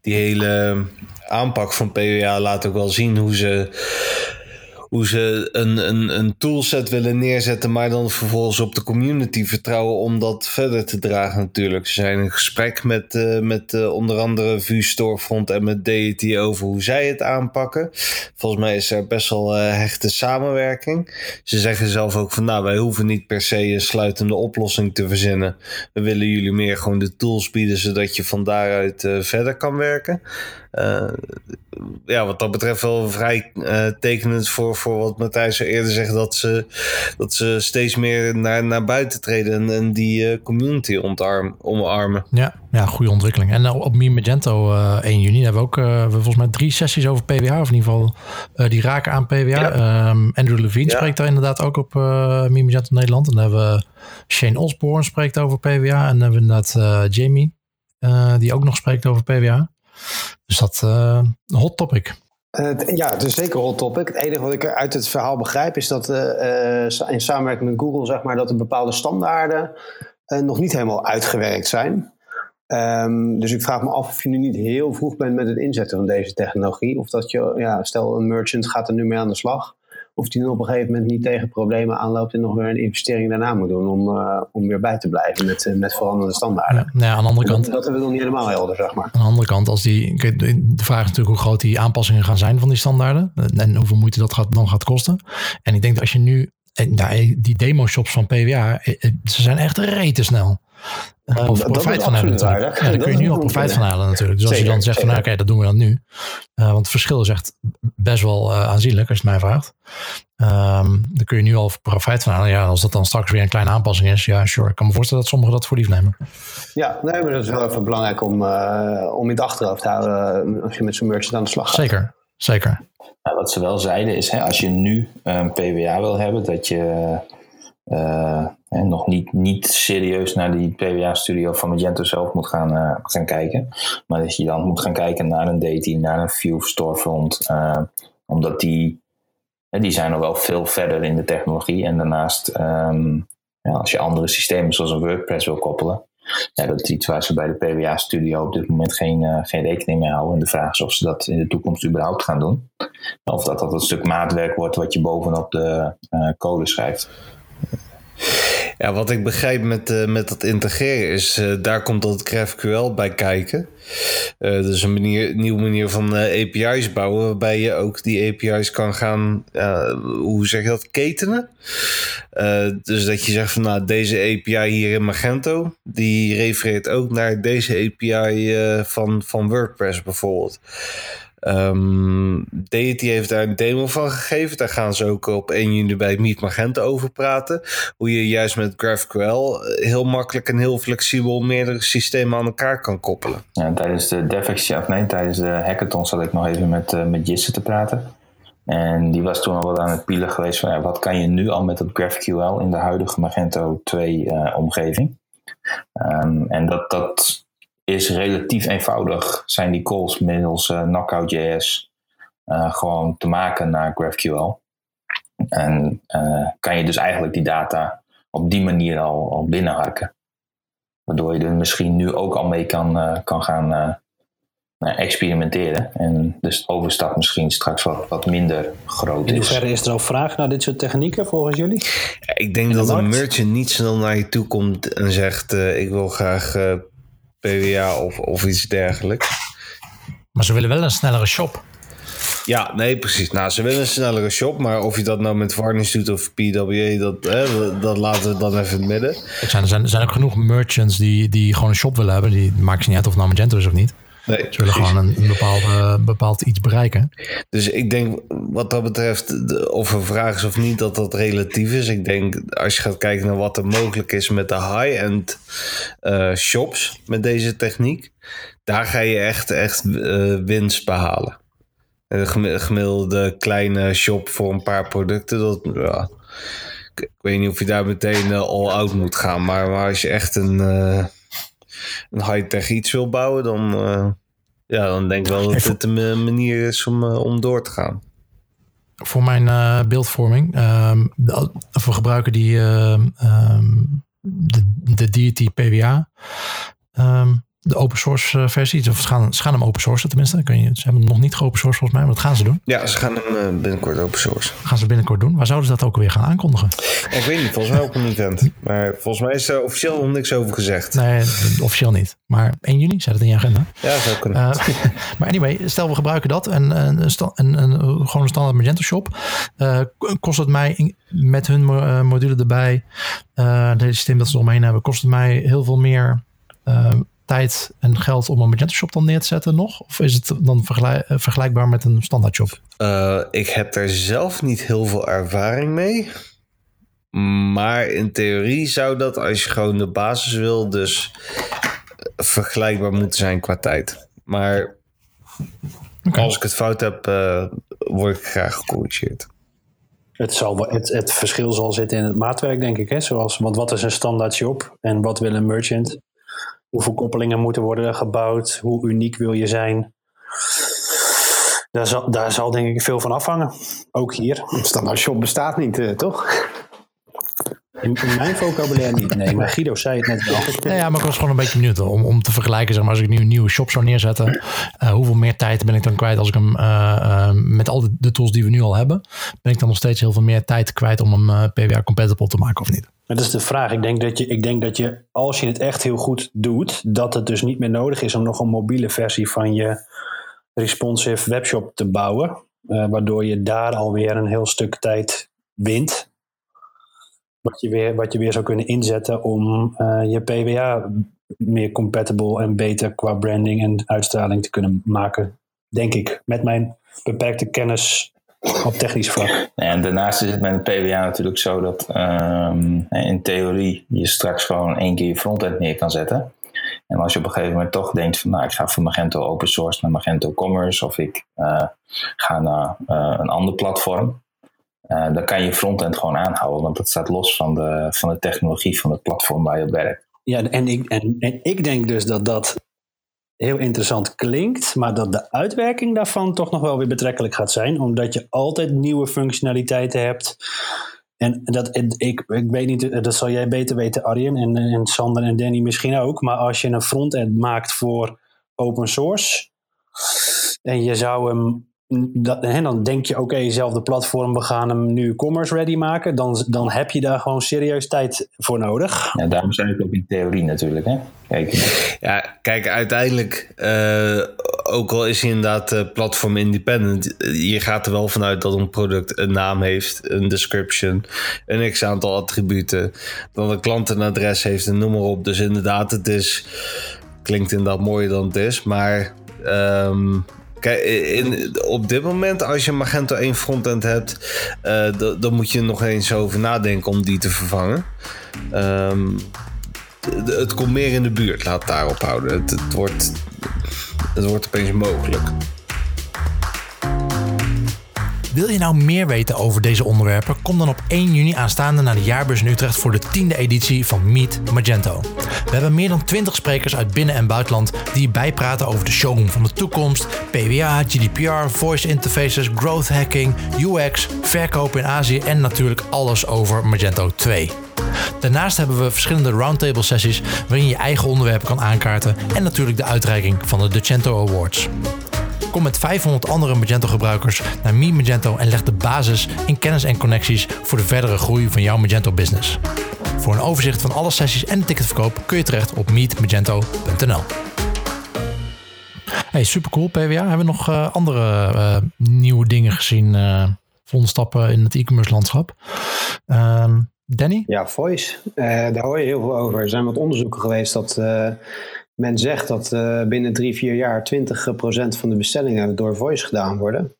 Die hele aanpak van PWA laat ook wel zien hoe ze hoe ze een, een, een toolset willen neerzetten, maar dan vervolgens op de community vertrouwen om dat verder te dragen natuurlijk. Ze zijn in gesprek met, uh, met uh, onder andere VU Storefront en met Deity over hoe zij het aanpakken. Volgens mij is er best wel uh, hechte samenwerking. Ze zeggen zelf ook van nou, wij hoeven niet per se een sluitende oplossing te verzinnen. We willen jullie meer gewoon de tools bieden, zodat je van daaruit verder kan werken. ja, wat dat betreft wel vrij tekenend voor, voor wat Matthijs eerder zegt, dat ze, dat ze steeds meer naar, naar buiten treden en, en die uh, community ontarm, omarmen. Ja, ja, goede ontwikkeling. En op Mi Magento uh, 1 juni hebben we ook we volgens mij drie sessies over PWA, of in ieder geval die raken aan PWA. Ja. Um, Andrew Levine ja. spreekt daar inderdaad ook op Mi Magento Nederland. En dan hebben we Shane Osborne spreekt over PWA. En dan hebben we inderdaad Jamie, die ook nog spreekt over PWA. Dus dat hot topic. Uh, ja, het is zeker een hot topic. Het enige wat ik uit het verhaal begrijp is dat uh, in samenwerking met Google, zeg maar, dat bepaalde standaarden nog niet helemaal uitgewerkt zijn. Um, dus ik vraag me af of je nu niet heel vroeg bent met het inzetten van deze technologie. Of dat je, ja, stel een merchant gaat er nu mee aan de slag of die dan op een gegeven moment niet tegen problemen aanloopt en nog weer een investering daarna moet doen om, uh, om weer bij te blijven met, met veranderende standaarden. Ja, aan de andere kant. Dat, dat hebben we nog niet helemaal helder, zeg maar. Aan de andere kant, als die, de vraag is natuurlijk hoe groot die aanpassingen gaan zijn van die standaarden en hoeveel moeite dat gaat, dan gaat kosten. En ik denk dat als je nu, nou, die demo shops van PWA, eh, ze zijn echt rete snel. Uh, of profijt van hebben natuurlijk. Ja, daar kun je nu al profijt van halen natuurlijk. Dus als je dan zegt van nou, oké, dat doen we dan nu. Uh, want het verschil is echt best wel uh, aanzienlijk als je het mij vraagt. Um, dan kun je nu al profijt van halen. Ja, als dat dan straks weer een kleine aanpassing is, ja, sure. Ik kan me voorstellen dat sommigen dat voor lief nemen. Ja, nee, maar dat is wel even belangrijk om, om in het achterhoofd te houden als je met zo'n merchant aan de slag gaat. Zeker, zeker. Wat ze wel zeiden is, hè, als je nu een PWA wil hebben, dat je en nog niet, niet serieus naar die PWA-studio van Magento zelf moet gaan, uh, gaan kijken. Maar dat je dan moet gaan kijken naar een Dating, naar een View Storefront. Uh, omdat die, die zijn nog wel veel verder in de technologie. En daarnaast, um, ja, als je andere systemen zoals een WordPress wil koppelen. Ja, dat is iets waar ze bij de PWA-studio op dit moment geen, geen rekening mee houden. En de vraag is of ze dat in de toekomst überhaupt gaan doen. Of dat dat een stuk maatwerk wordt wat je bovenop de code schrijft. Ja, wat ik begrijp met, uh, met dat integreren is, uh, daar komt dat GraphQL bij kijken. Dus een manier, nieuwe manier van API's bouwen, waarbij je ook die API's kan gaan, hoe zeg je dat, ketenen. dus dat je zegt van, nou, deze API hier in Magento, die refereert ook naar deze API van, van WordPress bijvoorbeeld. Um, Deity heeft daar een demo van gegeven. Daar gaan ze ook op 1 juni bij Meet Magenta over praten. Hoe je juist met GraphQL heel makkelijk en heel flexibel meerdere systemen aan elkaar kan koppelen. Ja, tijdens de DevEx, of nee, tijdens de hackathon zat ik nog even met, uh, met Jisse te praten. En die was toen al wel aan het pielen geweest van ja, wat kan je nu al met dat GraphQL in de huidige Magento 2 uh, eh, omgeving. Um, en dat, dat is relatief eenvoudig. Zijn die calls middels uh, Knockout.js uh, gewoon te maken naar GraphQL. En uh, kan je dus eigenlijk die data op die manier al, al binnenharken. Waardoor je er misschien nu ook al mee kan, kan gaan experimenteren. En dus de overstap misschien straks wat, wat minder groot is. In hoeverre is er al vraag naar dit soort technieken volgens jullie? ik denk dat een merchant niet snel naar je toe komt en zegt: Ik wil graag PWA of, of iets dergelijks. Maar ze willen wel een snellere shop. Ja, nee, precies. Nou, ze willen een snellere shop, maar of je dat nou met Varnish doet of PWA, dat, hè, dat, laten we dan even in het midden. Er zijn, er zijn, er zijn ook genoeg merchants die, die gewoon een shop willen hebben. Die maakt ze niet uit of het nou Magento is of niet. Nee, Ze willen gewoon een, een bepaalde, bepaald iets bereiken. Dus ik denk wat dat betreft, of een vraag is of niet, dat dat relatief is. Ik denk als je gaat kijken naar wat er mogelijk is met de high-end eh, shops met deze techniek, daar ga je echt, echt eh, winst behalen. Een gemi- gemiddelde kleine shop voor een paar producten, dat, ja, ik, weet niet of je daar meteen eh, all-out moet gaan. Maar, maar als je echt een, een high-tech iets wil bouwen, dan, eh, ja, dan denk ik wel dat het een ma- manier is om, eh, om door te gaan. Voor mijn eh, beeldvorming. ehm, we gebruiken die ehm, ehm, de, de Deity PWA. ehm, de open source eh, versie. Of ze gaan, ze gaan hem open sourcen tenminste. Kun je, ze hebben hem nog niet geopen source volgens mij. Maar dat gaan ze doen. Ja, ze gaan hem eh, binnenkort open source. Gaan ze binnenkort doen. Waar zouden ze dat ook alweer gaan aankondigen? Ik weet niet, volgens mij op een event. Maar volgens mij is er officieel nog niks over gezegd. Nee, officieel niet. Maar 1 juni staat het in je agenda. Ja, zou kunnen. Eh, maar anyway, stel we gebruiken dat en een, een, sta- een, gewoon een standaard Magento shop. kost het mij in- met hun mo- module erbij, eh het systeem dat ze omheen hebben, kost het mij heel veel meer tijd en geld om een Magento shop dan neer te zetten nog? Of is het dan vergelijk- eh, vergelijkbaar met een standaard shop? Eh, ik heb er zelf niet heel veel ervaring mee. Maar in theorie zou dat, als je gewoon de basis wil, dus vergelijkbaar moeten zijn qua tijd. Maar als ik het fout heb, eh, word ik graag gecorrigeerd. Het, zal, het verschil zal zitten in het maatwerk, denk ik. Hè? Zoals, want wat is een standaard shop en wat wil een merchant? Hoeveel koppelingen moeten worden gebouwd? Hoe uniek wil je zijn? Daar zal, daar zal denk ik veel van afhangen. Ook hier. Standaard shop bestaat niet, eh, toch? In, in mijn vocabulaire niet. Nee, maar Guido zei het net wel. Ja, ja, maar ik was gewoon een beetje benieuwd om, om te vergelijken. Zeg maar, als ik nu een nieuwe shop zou neerzetten, eh, hoeveel meer tijd ben ik dan kwijt als ik hem eh, eh, met al de, de tools die we nu al hebben, ben ik dan nog steeds heel veel meer tijd kwijt om hem eh, PWA compatible te maken of niet? Dat is de vraag. Ik denk, dat je, ik denk dat je, als je het echt heel goed doet, dat het dus niet meer nodig is om nog een mobiele versie van je responsive webshop te bouwen. eh, waardoor je daar alweer een heel stuk tijd wint. Wat je weer, wat je weer zou kunnen inzetten om eh, je PWA meer compatible en beter qua branding en uitstraling te kunnen maken. Denk ik. Met mijn beperkte kennis op technisch vlak. En daarnaast is het met een PWA natuurlijk zo dat ehm, in theorie je straks gewoon één keer je frontend neer kan zetten. En als je op een gegeven moment toch denkt van nou ik ga van Magento open source naar Magento Commerce of ik eh, ga naar eh, een ander platform. Eh, dan kan je frontend gewoon aanhouden, want dat staat los van de, van de technologie van het platform waar je op werkt. Ja, en ik, en, ik denk dus dat dat heel interessant klinkt, maar dat de uitwerking daarvan toch nog wel weer betrekkelijk gaat zijn, omdat je altijd nieuwe functionaliteiten hebt. En dat, ik, ik weet niet, dat zal jij beter weten, Arjen, en, en Sander en Danny misschien ook, maar als je een frontend maakt voor open source en je zou hem dat, en dan denk je, oké, zelfde platform, we gaan hem nu commerce ready maken. Dan, dan heb je daar gewoon serieus tijd voor nodig. Ja, daarom zei ik ook in theorie natuurlijk. Hè? Kijk, Ja, kijk, uiteindelijk, eh, ook al is hij inderdaad eh, platform independent, eh, je gaat er wel vanuit dat een product een naam heeft, een description, een x aantal attributen, dat een klant een adres heeft en noem maar op. Dus inderdaad, het is, klinkt inderdaad mooier dan het is, maar ehm, kijk, in, op dit moment, als je Magento 1 frontend hebt, eh, dan- moet je nog eens over nadenken om die te vervangen. Ehm, het komt meer in de buurt, laat het daarop houden. Het, het, wordt, het wordt opeens mogelijk. Wil je nou meer weten over deze onderwerpen? Kom dan op 1 juni aanstaande naar de jaarbeurs in Utrecht voor de 10e editie van Meet Magento. We hebben meer dan 20 sprekers uit binnen- en buitenland die bijpraten over de showroom van de toekomst, PWA, GDPR, voice interfaces, growth hacking, UX, verkopen in Azië en natuurlijk alles over Magento 2. Daarnaast hebben we verschillende roundtable sessies waarin je eigen onderwerpen kan aankaarten en natuurlijk de uitreiking van de Docento Awards. Kom met 500 andere Magento gebruikers naar Meet Magento en leg de basis in kennis en connecties voor de verdere groei van jouw Magento business. Voor een overzicht van alle sessies en de ticketverkoop kun je terecht op meetmagento.nl. Hey, super cool, PWA. Hebben we nog uh, andere uh, nieuwe dingen gezien? Uh, volgende stappen in het e-commerce landschap. Ehm, Danny? Ja, voice. daar hoor je heel veel over. Er zijn wat onderzoeken geweest dat men zegt dat binnen drie, vier jaar 20% van de bestellingen door voice gedaan worden.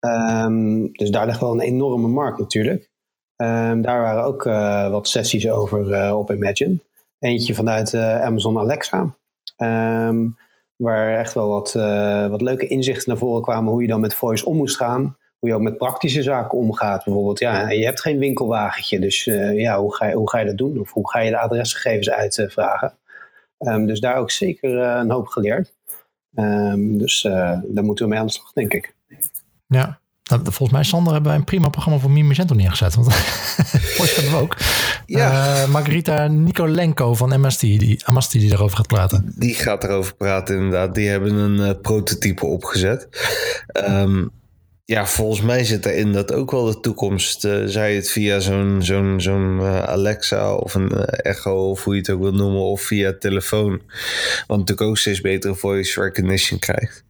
Um, dus daar ligt wel een enorme markt natuurlijk. Um, daar waren ook wat sessies over op Imagine. Eentje vanuit Amazon Alexa. Um, Waar echt wel wat, wat leuke inzichten naar voren kwamen hoe je dan met voice om moest gaan. Hoe je ook met praktische zaken omgaat. Bijvoorbeeld, ja, je hebt geen winkelwagentje. Dus ja, hoe ga, hoe ga je dat doen? Of hoe ga je de adresgegevens uitvragen? Um, dus daar ook zeker uh, een hoop geleerd. Um, dus daar moeten we mee aan de slag, denk ik. Ja, nou, volgens mij, Sander, hebben wij een prima programma voor Mime Magento neergezet. Want voice hebben we ook. Ja. Uh, Margarita Nikolenko van MST, die, Amasti die daarover gaat praten. Die gaat erover praten, inderdaad. Die hebben een uh, prototype opgezet. Um, ja, volgens mij zit erin dat ook wel de toekomst. Uh, zij het via zo'n zo'n zo'n Alexa of een Echo, of hoe je het ook wil noemen, of via telefoon. Want natuurlijk ook steeds betere voice recognition krijgt.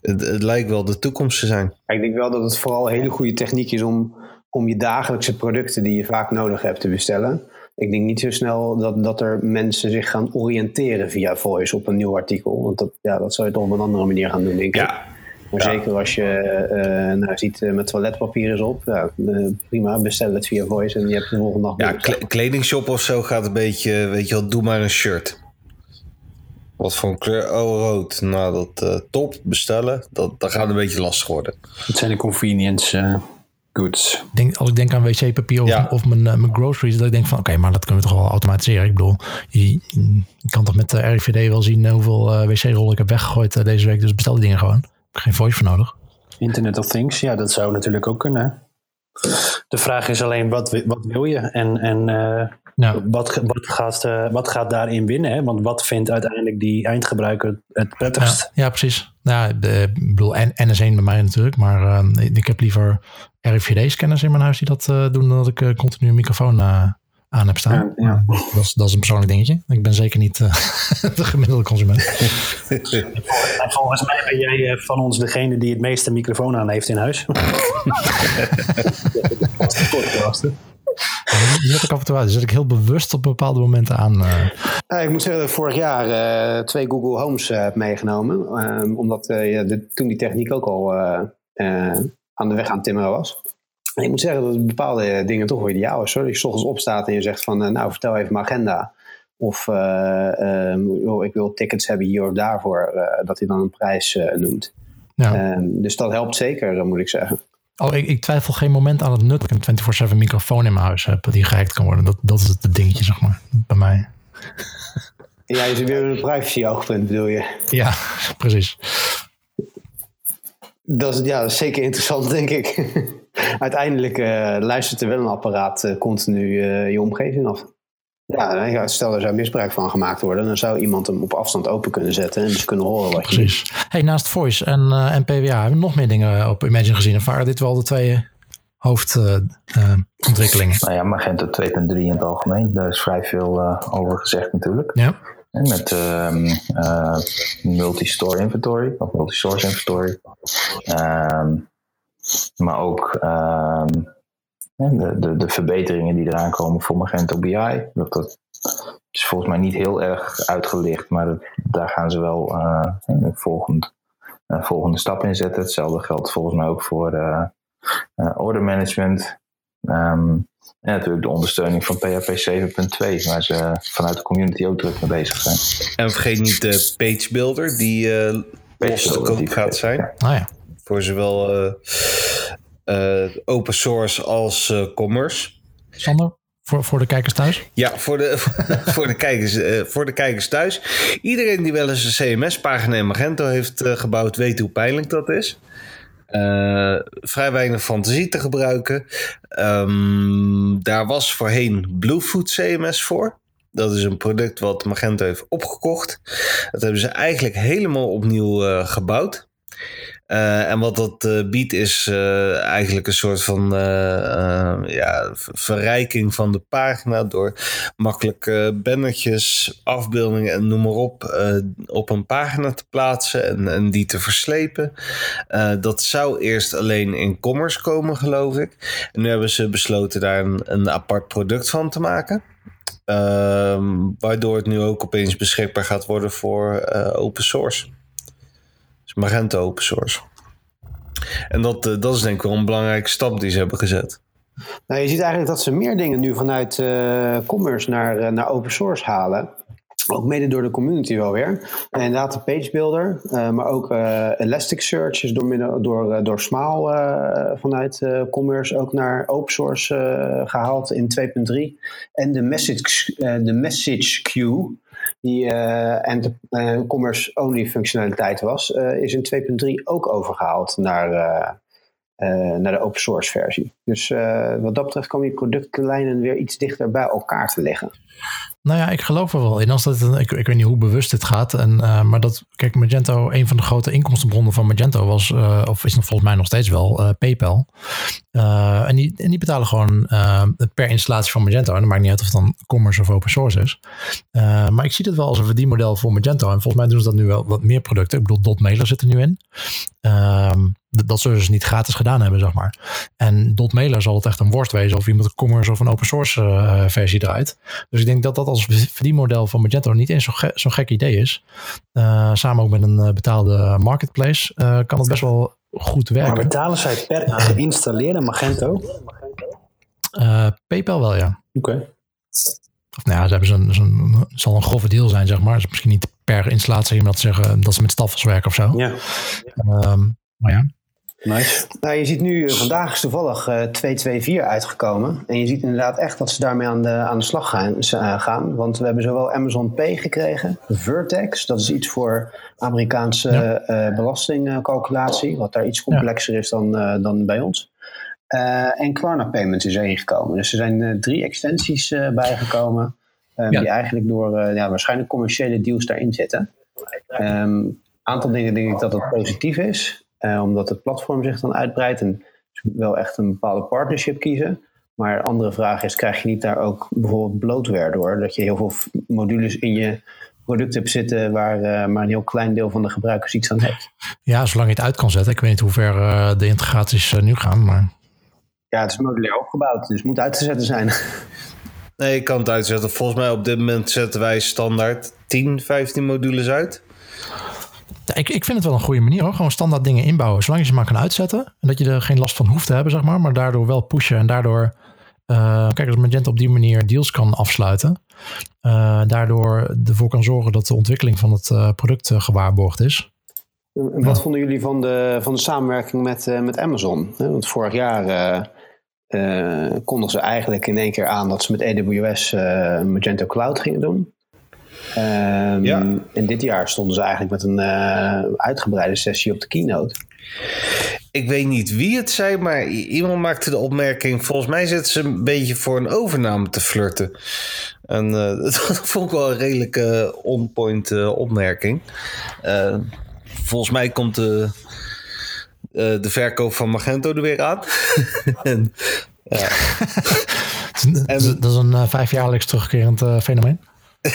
Het, het, lijkt wel de toekomst te zijn. Ik denk wel dat het vooral een hele goede techniek is om om je dagelijkse producten die je vaak nodig hebt te bestellen. Ik denk niet zo snel dat, dat er mensen zich gaan oriënteren via voice op een nieuw artikel. Want dat, ja, dat zou je toch op een andere manier gaan doen, denk ik. Ja. Maar zeker als je uh, nou, ziet uh, met toiletpapier is op, ja, uh, prima, bestel het via voice en je hebt de volgende dag. Ja, kledingshop of zo gaat een beetje, weet je wel, doe maar een shirt. Wat voor een kleur? Oh, rood. Nou, dat top, bestellen, dat, dat gaat een beetje lastig worden. Het zijn de convenience goods. Denk, als ik denk aan wc-papier of, of mijn, uh, mijn groceries, dat ik denk van oké, maar dat kunnen we toch wel automatiseren. Ik bedoel, je, je kan toch met de RIVD wel zien hoeveel uh, wc-rollen ik heb weggegooid deze week. Dus bestel die dingen gewoon. Geen voice voor nodig. Internet of Things, ja, dat zou natuurlijk ook kunnen. De vraag is alleen, wat, wat wil je? En, en uh, nou. wat, wat, gaat, uh, wat gaat daarin winnen? Hè? Want wat vindt uiteindelijk die eindgebruiker het prettigst? Ja, ja precies. Nou, de, ik bedoel, NS1 bij mij natuurlijk. Maar uh, ik heb liever RFID-scanners in mijn huis die dat doen... dan dat ik continu een microfoon aan heb staan. Ja, ja. Dat, is, dat is een persoonlijk dingetje. Ik ben zeker niet de gemiddelde consument. volgens mij ben jij van ons degene die het meeste microfoon aan heeft in huis. Die zet ik af en toe uit. Die zet ik heel bewust op bepaalde momenten aan. Uh. ik moet zeggen dat ik vorig jaar uh, twee Google Homes uh, heb meegenomen. Ehm, omdat de, toen die techniek ook al aan de weg aan timmeren was. En ik moet zeggen dat bepaalde dingen toch wel ideaal is. Hoor. je s ochtends opstaat en je zegt van, nou vertel even mijn agenda. Of um, ik wil tickets hebben hier of daarvoor. dat hij dan een prijs noemt. Ja. Um, dus dat helpt zeker, moet ik zeggen. Oh, ik, ik, twijfel geen moment aan het nut dat ik een 24-7 microfoon in mijn huis heb die gehackt kan worden. Dat, dat is het dingetje, zeg maar, bij mij. Ja, je zit weer een privacy oogpunt, bedoel je? Ja, precies. Dat is, ja, dat is zeker interessant, denk ik. Uiteindelijk uh, luistert er wel een apparaat uh, continu uh, je omgeving af. Ja, stel er zou misbruik van gemaakt worden, dan zou iemand hem op afstand open kunnen zetten en dus kunnen horen wat Precies. je Hey, naast Voice en, uh, en PWA hebben we nog meer dingen op Imagine gezien. Of waren dit wel de twee hoofdontwikkelingen? Uh, uh, nou ja, Magento 2.3 in het algemeen. Daar is vrij veel uh, over gezegd natuurlijk. Ja. En met um, multi-store inventory of multi-source inventory. Um, maar ook um, de, de, de, verbeteringen die eraan komen voor Magento BI. Dat, dat is volgens mij niet heel erg uitgelicht, maar dat, daar gaan ze wel uh, een volgend, volgende stap in zetten. Hetzelfde geldt volgens mij ook voor uh, order management. Um, en natuurlijk de ondersteuning van PHP 7.2, waar ze vanuit de community ook druk mee bezig zijn. En vergeet niet de page builder, die uh, los te koop gaat zijn. Ah ja. Voor zowel uh, uh, open source als uh, commerce. Sander, voor, voor de kijkers thuis? Ja, voor de, voor, de kijkers, voor de kijkers thuis. Iedereen die wel eens een CMS-pagina in Magento heeft gebouwd, weet hoe pijnlijk dat is. vrij weinig fantasie te gebruiken. Um, daar was voorheen Bluefoot CMS voor. Dat is een product wat Magento heeft opgekocht. Dat hebben ze eigenlijk helemaal opnieuw gebouwd. Uh, en wat dat uh, biedt is uh, eigenlijk een soort van ja, verrijking van de pagina door makkelijke bannertjes, afbeeldingen en noem maar op op een pagina te plaatsen en, en die te verslepen. dat zou eerst alleen in commerce komen, geloof ik. En nu hebben ze besloten daar een, een apart product van te maken. Ehm, waardoor het nu ook opeens beschikbaar gaat worden voor open source. Magento open source. En dat, uh, dat is denk ik wel een belangrijke stap die ze hebben gezet. Nou, je ziet eigenlijk dat ze meer dingen nu vanuit uh, commerce naar, uh, naar open source halen. Ook mede door de community wel weer. En inderdaad de page builder, maar ook Elasticsearch is door, door, door Smaal vanuit commerce ook naar open source gehaald in 2.3. En de message, de message queue, die uh, en uh, commerce only functionaliteit was, uh, is in 2.3 ook overgehaald naar, naar de open source versie. Dus wat dat betreft komen die productlijnen weer iets dichter bij elkaar te liggen. Nou ja, ik geloof er wel in. Als dat, ik, ik weet niet hoe bewust dit gaat. En, uh, maar dat, kijk, Magento, een van de grote inkomstenbronnen van Magento was, uh, of is nog volgens mij nog steeds wel, uh, PayPal. en, die, en die betalen gewoon per installatie van Magento. En dat maakt niet uit of het dan commerce of open source is. maar ik zie het wel als een verdienmodel voor Magento. En volgens mij doen ze dat nu wel wat meer producten. Ik bedoel, Dotmailer zit er nu in. Ehm, dat zullen ze niet gratis gedaan hebben, zeg maar. En Dotmailer zal het echt een worst wezen of iemand een commerce of een open source versie draait. Dus ik denk dat dat als verdienmodel van Magento niet eens zo'n ge zo gek idee is. Uh, samen ook met een uh, betaalde marketplace uh, kan het best wel goed werken. Maar betalen zij per geïnstalleerde Magento? PayPal wel, ja. Oké. Okay. Of nou ja, ze hebben zo'n, zo'n, zal een grove deal zijn, zeg maar. Dus misschien niet per installatie, maar dat, zeggen, dat ze met staffels werken of zo. Ja. Um, maar ja. Nice. Nou, je ziet nu, vandaag is toevallig uh, 224 uitgekomen. En je ziet inderdaad echt dat ze daarmee aan de, aan de slag gaan, uh, gaan. Want we hebben zowel Amazon Pay gekregen, Vertex, dat is iets voor Amerikaanse ja. uh, belastingcalculatie, wat daar iets complexer ja. is dan, dan bij ons. en Klarna Payments is erin gekomen. Dus er zijn drie extensies bijgekomen, ja. die eigenlijk door ja, waarschijnlijk commerciële deals daarin zitten. Een um, aantal dingen denk ik dat het positief is. Uh, omdat het platform zich dan uitbreidt en wel echt een bepaalde partnership kiezen. Maar de andere vraag is, krijg je niet daar ook bijvoorbeeld bloatware door? Dat je heel veel modules in je product hebt zitten waar uh, maar een heel klein deel van de gebruikers iets aan heeft. Ja, zolang je het uit kan zetten. Ik weet niet hoe ver uh, de integraties nu gaan, maar... Ja, het is modulair opgebouwd, dus het moet uit te zetten zijn. Nee, ik kan het uitzetten. Volgens mij op dit moment zetten wij standaard 10, 15 modules uit. Ik, ik vind het wel een goede manier hoor. Gewoon standaard dingen inbouwen. Zolang je ze maar kan uitzetten. En dat je er geen last van hoeft te hebben, zeg maar. Maar daardoor wel pushen. En daardoor, uh, kijk, als Magento op die manier deals kan afsluiten. Uh, daardoor ervoor kan zorgen dat de ontwikkeling van het uh, product gewaarborgd is. En wat ja. vonden jullie van de, van de samenwerking met, met Amazon? Want vorig jaar konden ze eigenlijk in één keer aan dat ze met AWS Magento Cloud gingen doen. Um, ja. En dit jaar stonden ze eigenlijk met een uh, uitgebreide sessie op de keynote. Ik weet niet wie het zei, maar iemand maakte de opmerking: volgens mij zitten ze een beetje voor een overname te flirten. En uh, dat vond ik wel een redelijke on-point uh, opmerking. volgens mij komt de, de verkoop van Magento er weer aan. en, ja. en, dat is een vijfjaarlijks terugkerend fenomeen.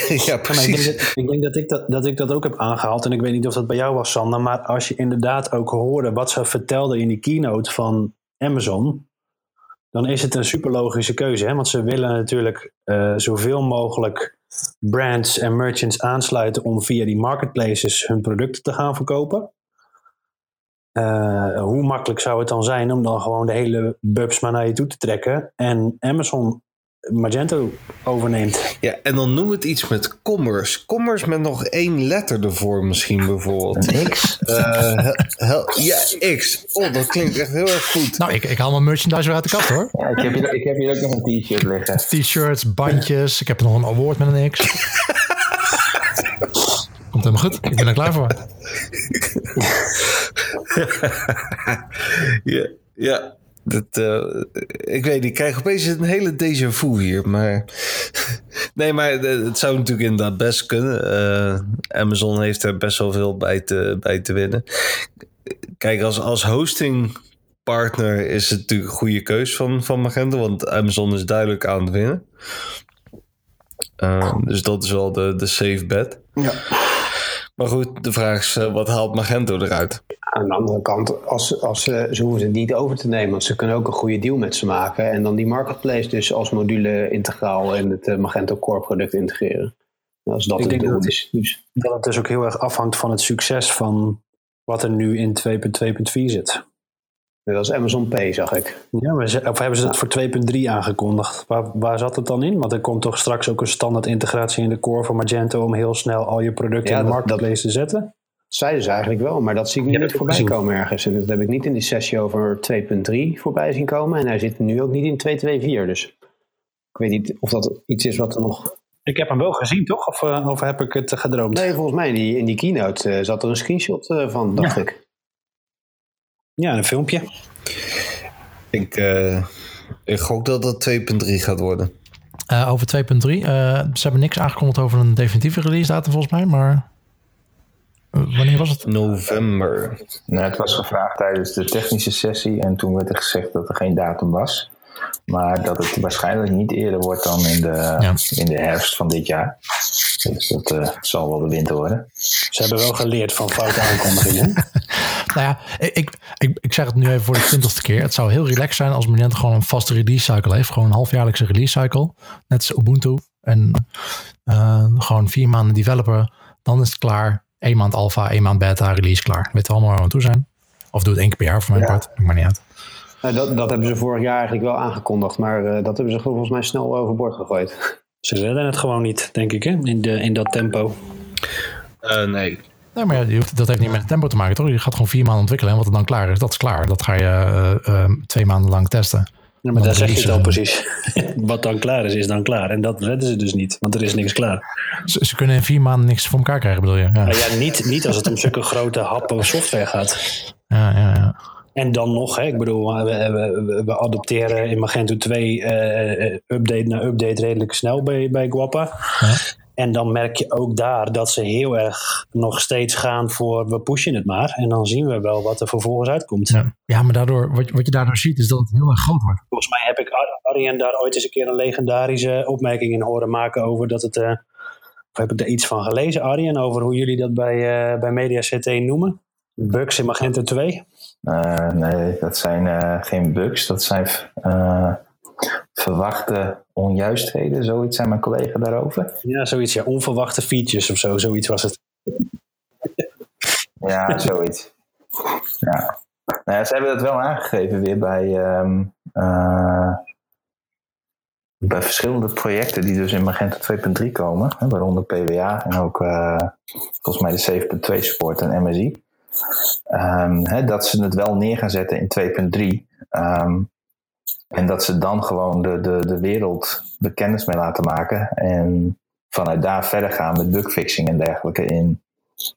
ja, precies. Ik denk, dat, ik denk dat, ik dat, dat ik dat ook heb aangehaald. En ik weet niet of dat bij jou was, Sander. Maar als je inderdaad ook hoorde wat ze vertelden in die keynote van Amazon. Dan is het een super logische keuze. Hè? Want ze willen natuurlijk uh, zoveel mogelijk brands en merchants aansluiten om via die marketplaces hun producten te gaan verkopen. Uh, hoe makkelijk zou het dan zijn om dan gewoon de hele bubs maar naar je toe te trekken en Amazon Magento overneemt. Ja, en dan noem het iets met commerce. Commerce met nog één letter ervoor misschien bijvoorbeeld. X? Uh, ja, X. Oh, dat klinkt echt heel erg goed. Nou, ik, ik haal mijn merchandise weer uit de kast hoor. Ja, ik, heb hier, ik heb hier ook nog een t-shirt liggen. T-shirts, bandjes. Ik heb nog een award met een X. Komt helemaal goed. Ik ben er klaar voor. ja, ja. Dat, uh, ik weet niet, ik krijg opeens een hele déjà vu hier. Maar nee, maar het zou natuurlijk inderdaad best kunnen. Uh, Amazon heeft er best wel veel bij te, bij te winnen. Kijk, als, als hosting partner is het natuurlijk een goede keus van, van Magento, want Amazon is duidelijk aan het winnen. Dus dat is wel de, de safe bet. Ja. Maar goed, de vraag is, uh, wat haalt Magento eruit? Aan de andere kant, als, als, uh, ze hoeven het niet over te nemen, want ze kunnen ook een goede deal met ze maken. En dan die marketplace dus als module integraal in het uh, Magento Core product integreren. Als dat Ik het denk doel dat- is. Dus, Dat het dus ook heel erg afhangt van het succes van wat er nu in 2.2.4 zit. Dat is Amazon Pay, zag ik. Ja, maar ze, of hebben ze het voor 2.3 aangekondigd? Waar, waar zat het dan in? Want er komt toch straks ook een standaard integratie in de core van Magento om heel snel al je producten Ja, in de dat- marketplace te zetten? Dat zeiden ze eigenlijk wel, maar dat zie ik nu Ja, niet voorbij gezien. komen ergens. En dat heb ik niet in die sessie over 2.3 voorbij zien komen. En hij zit nu ook niet in 2.2.4. Dus ik weet niet of dat iets is wat er nog... Ik heb hem wel gezien, toch? Of, eh, of heb ik het eh, gedroomd? Nee, volgens mij in die, in die keynote eh, zat er een screenshot van, dacht ik. Ja, een filmpje. Ik, eh, ik gok dat dat 2.3 gaat worden. Eh, over 2.3. eh, ze hebben niks aangekondigd over een definitieve release datum volgens mij, maar wanneer was het? November. Nou, het was gevraagd tijdens de technische sessie en toen werd er gezegd dat er geen datum was. Maar dat het waarschijnlijk niet eerder wordt dan in de, in de herfst van dit jaar. Dus dat eh, zal wel de winter worden. Ze hebben wel geleerd van foute aankondigingen. Nou ja, ik, ik, ik zeg het nu even voor de twintigste keer. Het zou heel relaxed zijn als Magento gewoon een vaste release cycle heeft. Gewoon een halfjaarlijkse release cycle. Net als Ubuntu. En eh, gewoon vier maanden developer. Dan is het klaar. Eén maand alpha, één maand beta, release klaar. Weet allemaal waar we aan toe zijn. Of doe het één keer per jaar voor mijn part. Maakt maar niet uit. Nou, dat, dat hebben ze vorig jaar eigenlijk wel aangekondigd. Maar eh, dat hebben ze volgens mij snel overboord gegooid. Ze redden het gewoon niet, denk ik, hè? In, de, in dat tempo. Eh, nee. Nee, maar je hoeft, dat heeft niet met het tempo te maken, toch? Je gaat gewoon vier maanden ontwikkelen. En wat er dan klaar is, dat is klaar. Dat ga je eh, eh, twee maanden lang testen. Ja, maar Dan daar zeg je het al releasen. precies. Wat dan klaar is, is dan klaar. En dat redden ze dus niet, want er is niks klaar. Ze, ze kunnen in vier maanden niks voor elkaar krijgen, bedoel je? Ja, Maar ja, niet, niet als het om zulke grote happen software gaat. ja, ja. ja. En dan nog, hè, ik bedoel, we, we, adopteren in Magento 2 eh, update na update redelijk snel bij, bij Guapa. Ja. En dan merk je ook daar dat ze heel erg nog steeds gaan voor we pushen het maar. En dan zien we wel wat er vervolgens uitkomt. Ja, ja maar daardoor, wat, wat je daardoor ziet is dat het heel erg groot wordt. Volgens mij heb ik Ar- Arjen daar ooit eens een keer een legendarische opmerking in horen maken over dat het. eh, of heb ik daar iets van gelezen, Arjen, over hoe jullie dat bij, eh bij Media CT noemen? Bugs in Magento 2. Eh, nee, dat zijn eh, geen bugs. Dat zijn eh, verwachte onjuistheden. Zoiets zei mijn collega daarover. Ja, zoiets, ja. Onverwachte features of zo, zoiets was het. Ja, zoiets. Ja. Nou ja, ze hebben dat wel aangegeven weer bij, ehm, eh, bij verschillende projecten die dus in Magento 2.3 komen. Hè, waaronder PWA en ook eh, volgens mij de 7.2 support en MSI. Ehm, hè, dat ze het wel neer gaan zetten in 2.3. Ehm, en dat ze dan gewoon de, de, de wereld de kennis mee laten maken. En vanuit daar verder gaan met bugfixing en dergelijke in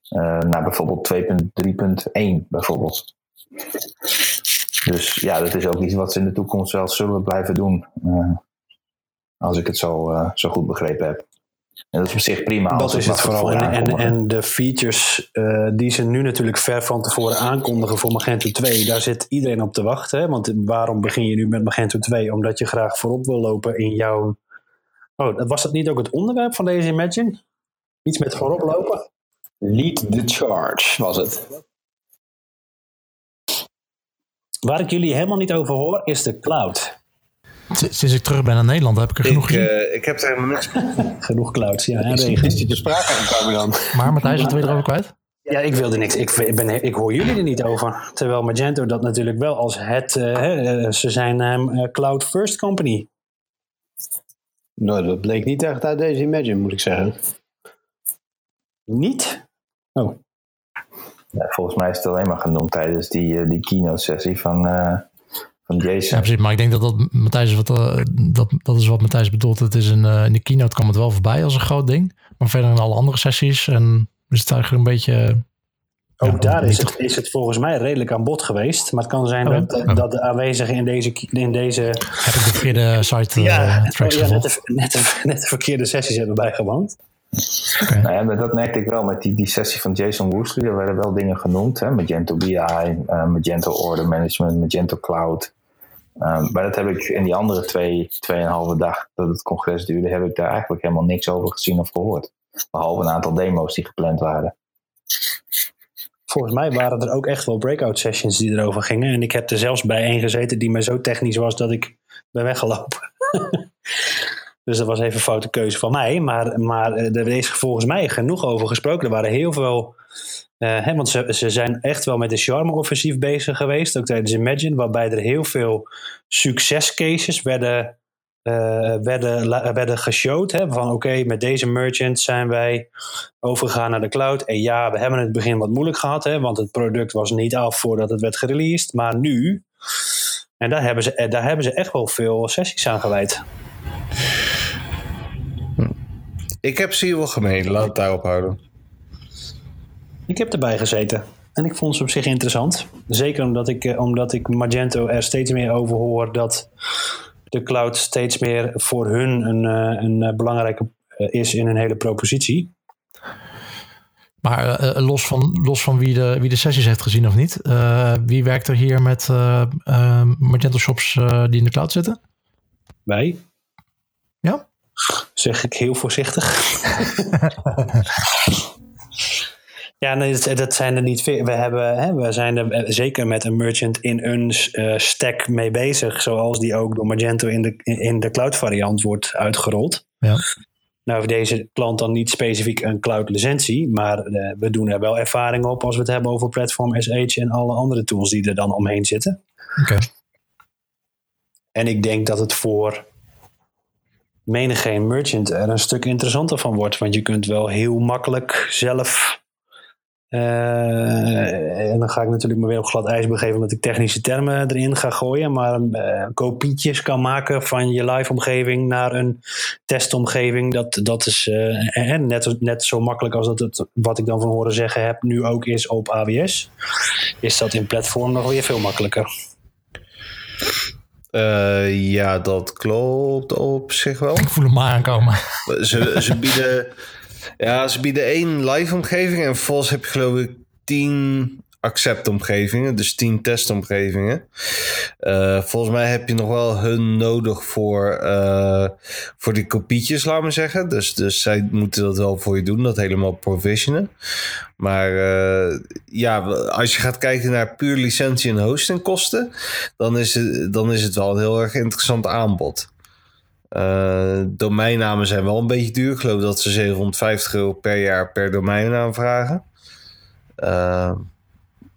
eh, naar bijvoorbeeld 2.3.1 bijvoorbeeld. Dus ja, dat is ook iets wat ze in de toekomst wel zullen blijven doen. eh, als ik het zo, eh, zo goed begrepen heb. En dat is op zich prima. Dat is het vooral. En, en de features eh, die ze nu natuurlijk ver van tevoren aankondigen voor Magento 2, daar zit iedereen op te wachten. Hè? Want waarom begin je nu met Magento 2? Omdat je graag voorop wil lopen in jouw. Oh, was dat niet ook het onderwerp van deze Imagine? Iets met voorop lopen? Lead the charge was het. Waar ik jullie helemaal niet over hoor, is de cloud. Sinds ik terug ben naar Nederland heb ik er genoeg Ik, gezien. eh, ik heb er helemaal niks Genoeg clouds, ja. En Is, regen. is die te sprake gekomen dan? Maar Matthijs, wat wil je erover kwijt? Ja, ik wilde niks. Ik, ik ben, ik hoor jullie er niet over. Terwijl Magento dat natuurlijk wel als het. eh, hè, eh, ze zijn eh, Cloud First Company. Nou, dat bleek niet echt uit deze Imagine, moet ik zeggen. Niet? Oh, Ja, volgens mij is het alleen maar genoemd tijdens die, die keynote sessie van, eh van Ja, Jason. precies. Maar ik denk dat dat Matthijs wat, eh, dat, dat is wat Matthijs bedoelt. Het is een, eh, in de keynote kwam het wel voorbij als een groot ding. Maar verder in alle andere sessies en is het eigenlijk een beetje... ook Ja, daar is het, is het volgens mij redelijk aan bod geweest. Maar het kan zijn Oh, dat, de aanwezigen in deze, in deze Heb ik de verkeerde site eh, ja, tracks oh ja, net, de, net, de, net de verkeerde sessies hebben bijgewoond. Nou ja, dat, dat merkte ik wel met die, die sessie van Jason Woosley. Er werden wel dingen genoemd. Hè? Magento BI, eh, Magento Order Management, Magento Cloud. Um, maar dat heb ik in die andere twee, tweeënhalve dag dat het congres duurde, heb ik daar eigenlijk helemaal niks over gezien of gehoord. Behalve een aantal demo's die gepland waren. Volgens mij waren er ook echt wel breakout sessions die erover gingen. En ik heb er zelfs bij één gezeten die mij zo technisch was dat ik ben weggelopen. dus dat was even een foute keuze van mij. Maar, maar eh, er is volgens mij genoeg over gesproken. Er waren heel veel. Uh, hè, want ze, ze zijn echt wel met de charme-offensief bezig geweest. Ook tijdens Imagine. Waarbij er heel veel succescases werden uh, werden, werden geshowd. Hè, van oké, met deze merchant zijn wij overgegaan naar de cloud. En ja, we hebben in het begin wat moeilijk gehad, hè, want het product was niet af voordat het werd gereleased. Maar nu, en daar hebben ze, daar hebben ze echt wel veel sessies aan gewijd. Ik heb ze wel gemeen, laat het daarop houden. Ik heb erbij gezeten. En ik vond ze op zich interessant. Zeker omdat ik, omdat ik Magento er steeds meer over hoor dat de cloud steeds meer voor hun een, eh, een eh, belangrijke eh, is in hun hele propositie. Maar uh, los, van, los van wie de, wie de sessies heeft gezien of niet, uh, wie werkt er hier met uh, Magento shops die in de cloud zitten? Wij. Ja? Zeg ik heel voorzichtig. Ja, nee, dat, dat, zijn er niet veel. We, hebben, hè, we zijn er zeker met een merchant in een uh, stack mee bezig. Zoals die ook door Magento in de, in de cloud variant wordt uitgerold. Ja. Nou heeft deze klant dan niet specifiek een cloud licentie. Maar uh, we doen er wel ervaring op als we het hebben over Platform SH en alle andere tools die er dan omheen zitten. Oké. Okay. En ik denk dat het voor menigeen merchant er een stuk interessanter van wordt. Want je kunt wel heel makkelijk zelf uh, en dan ga ik natuurlijk me weer op glad ijs begeven omdat ik technische termen erin ga gooien. Maar uh, kopietjes kan maken van je live omgeving naar een testomgeving. Dat, dat is uh, net, net zo makkelijk als dat het, wat ik dan van horen zeggen heb, nu ook is op AWS. Is dat in platform nog weer veel makkelijker. ja, dat klopt op zich wel. Ik voel hem maar aankomen. Ze, ze bieden ja, ze bieden één live omgeving en volgens heb je geloof ik tien accept omgevingen, dus tien testomgevingen. Uh, volgens mij heb je nog wel hun nodig voor, uh, voor die kopietjes, laat maar zeggen. Dus, dus zij moeten dat wel voor je doen, dat helemaal provisionen. Maar uh, ja, als je gaat kijken naar puur licentie en hostingkosten, dan is het, dan is het wel een heel erg interessant aanbod. Uh, domeinnamen zijn wel een beetje duur. Ik geloof dat ze 750 euro per jaar per domeinnaam vragen. Uh,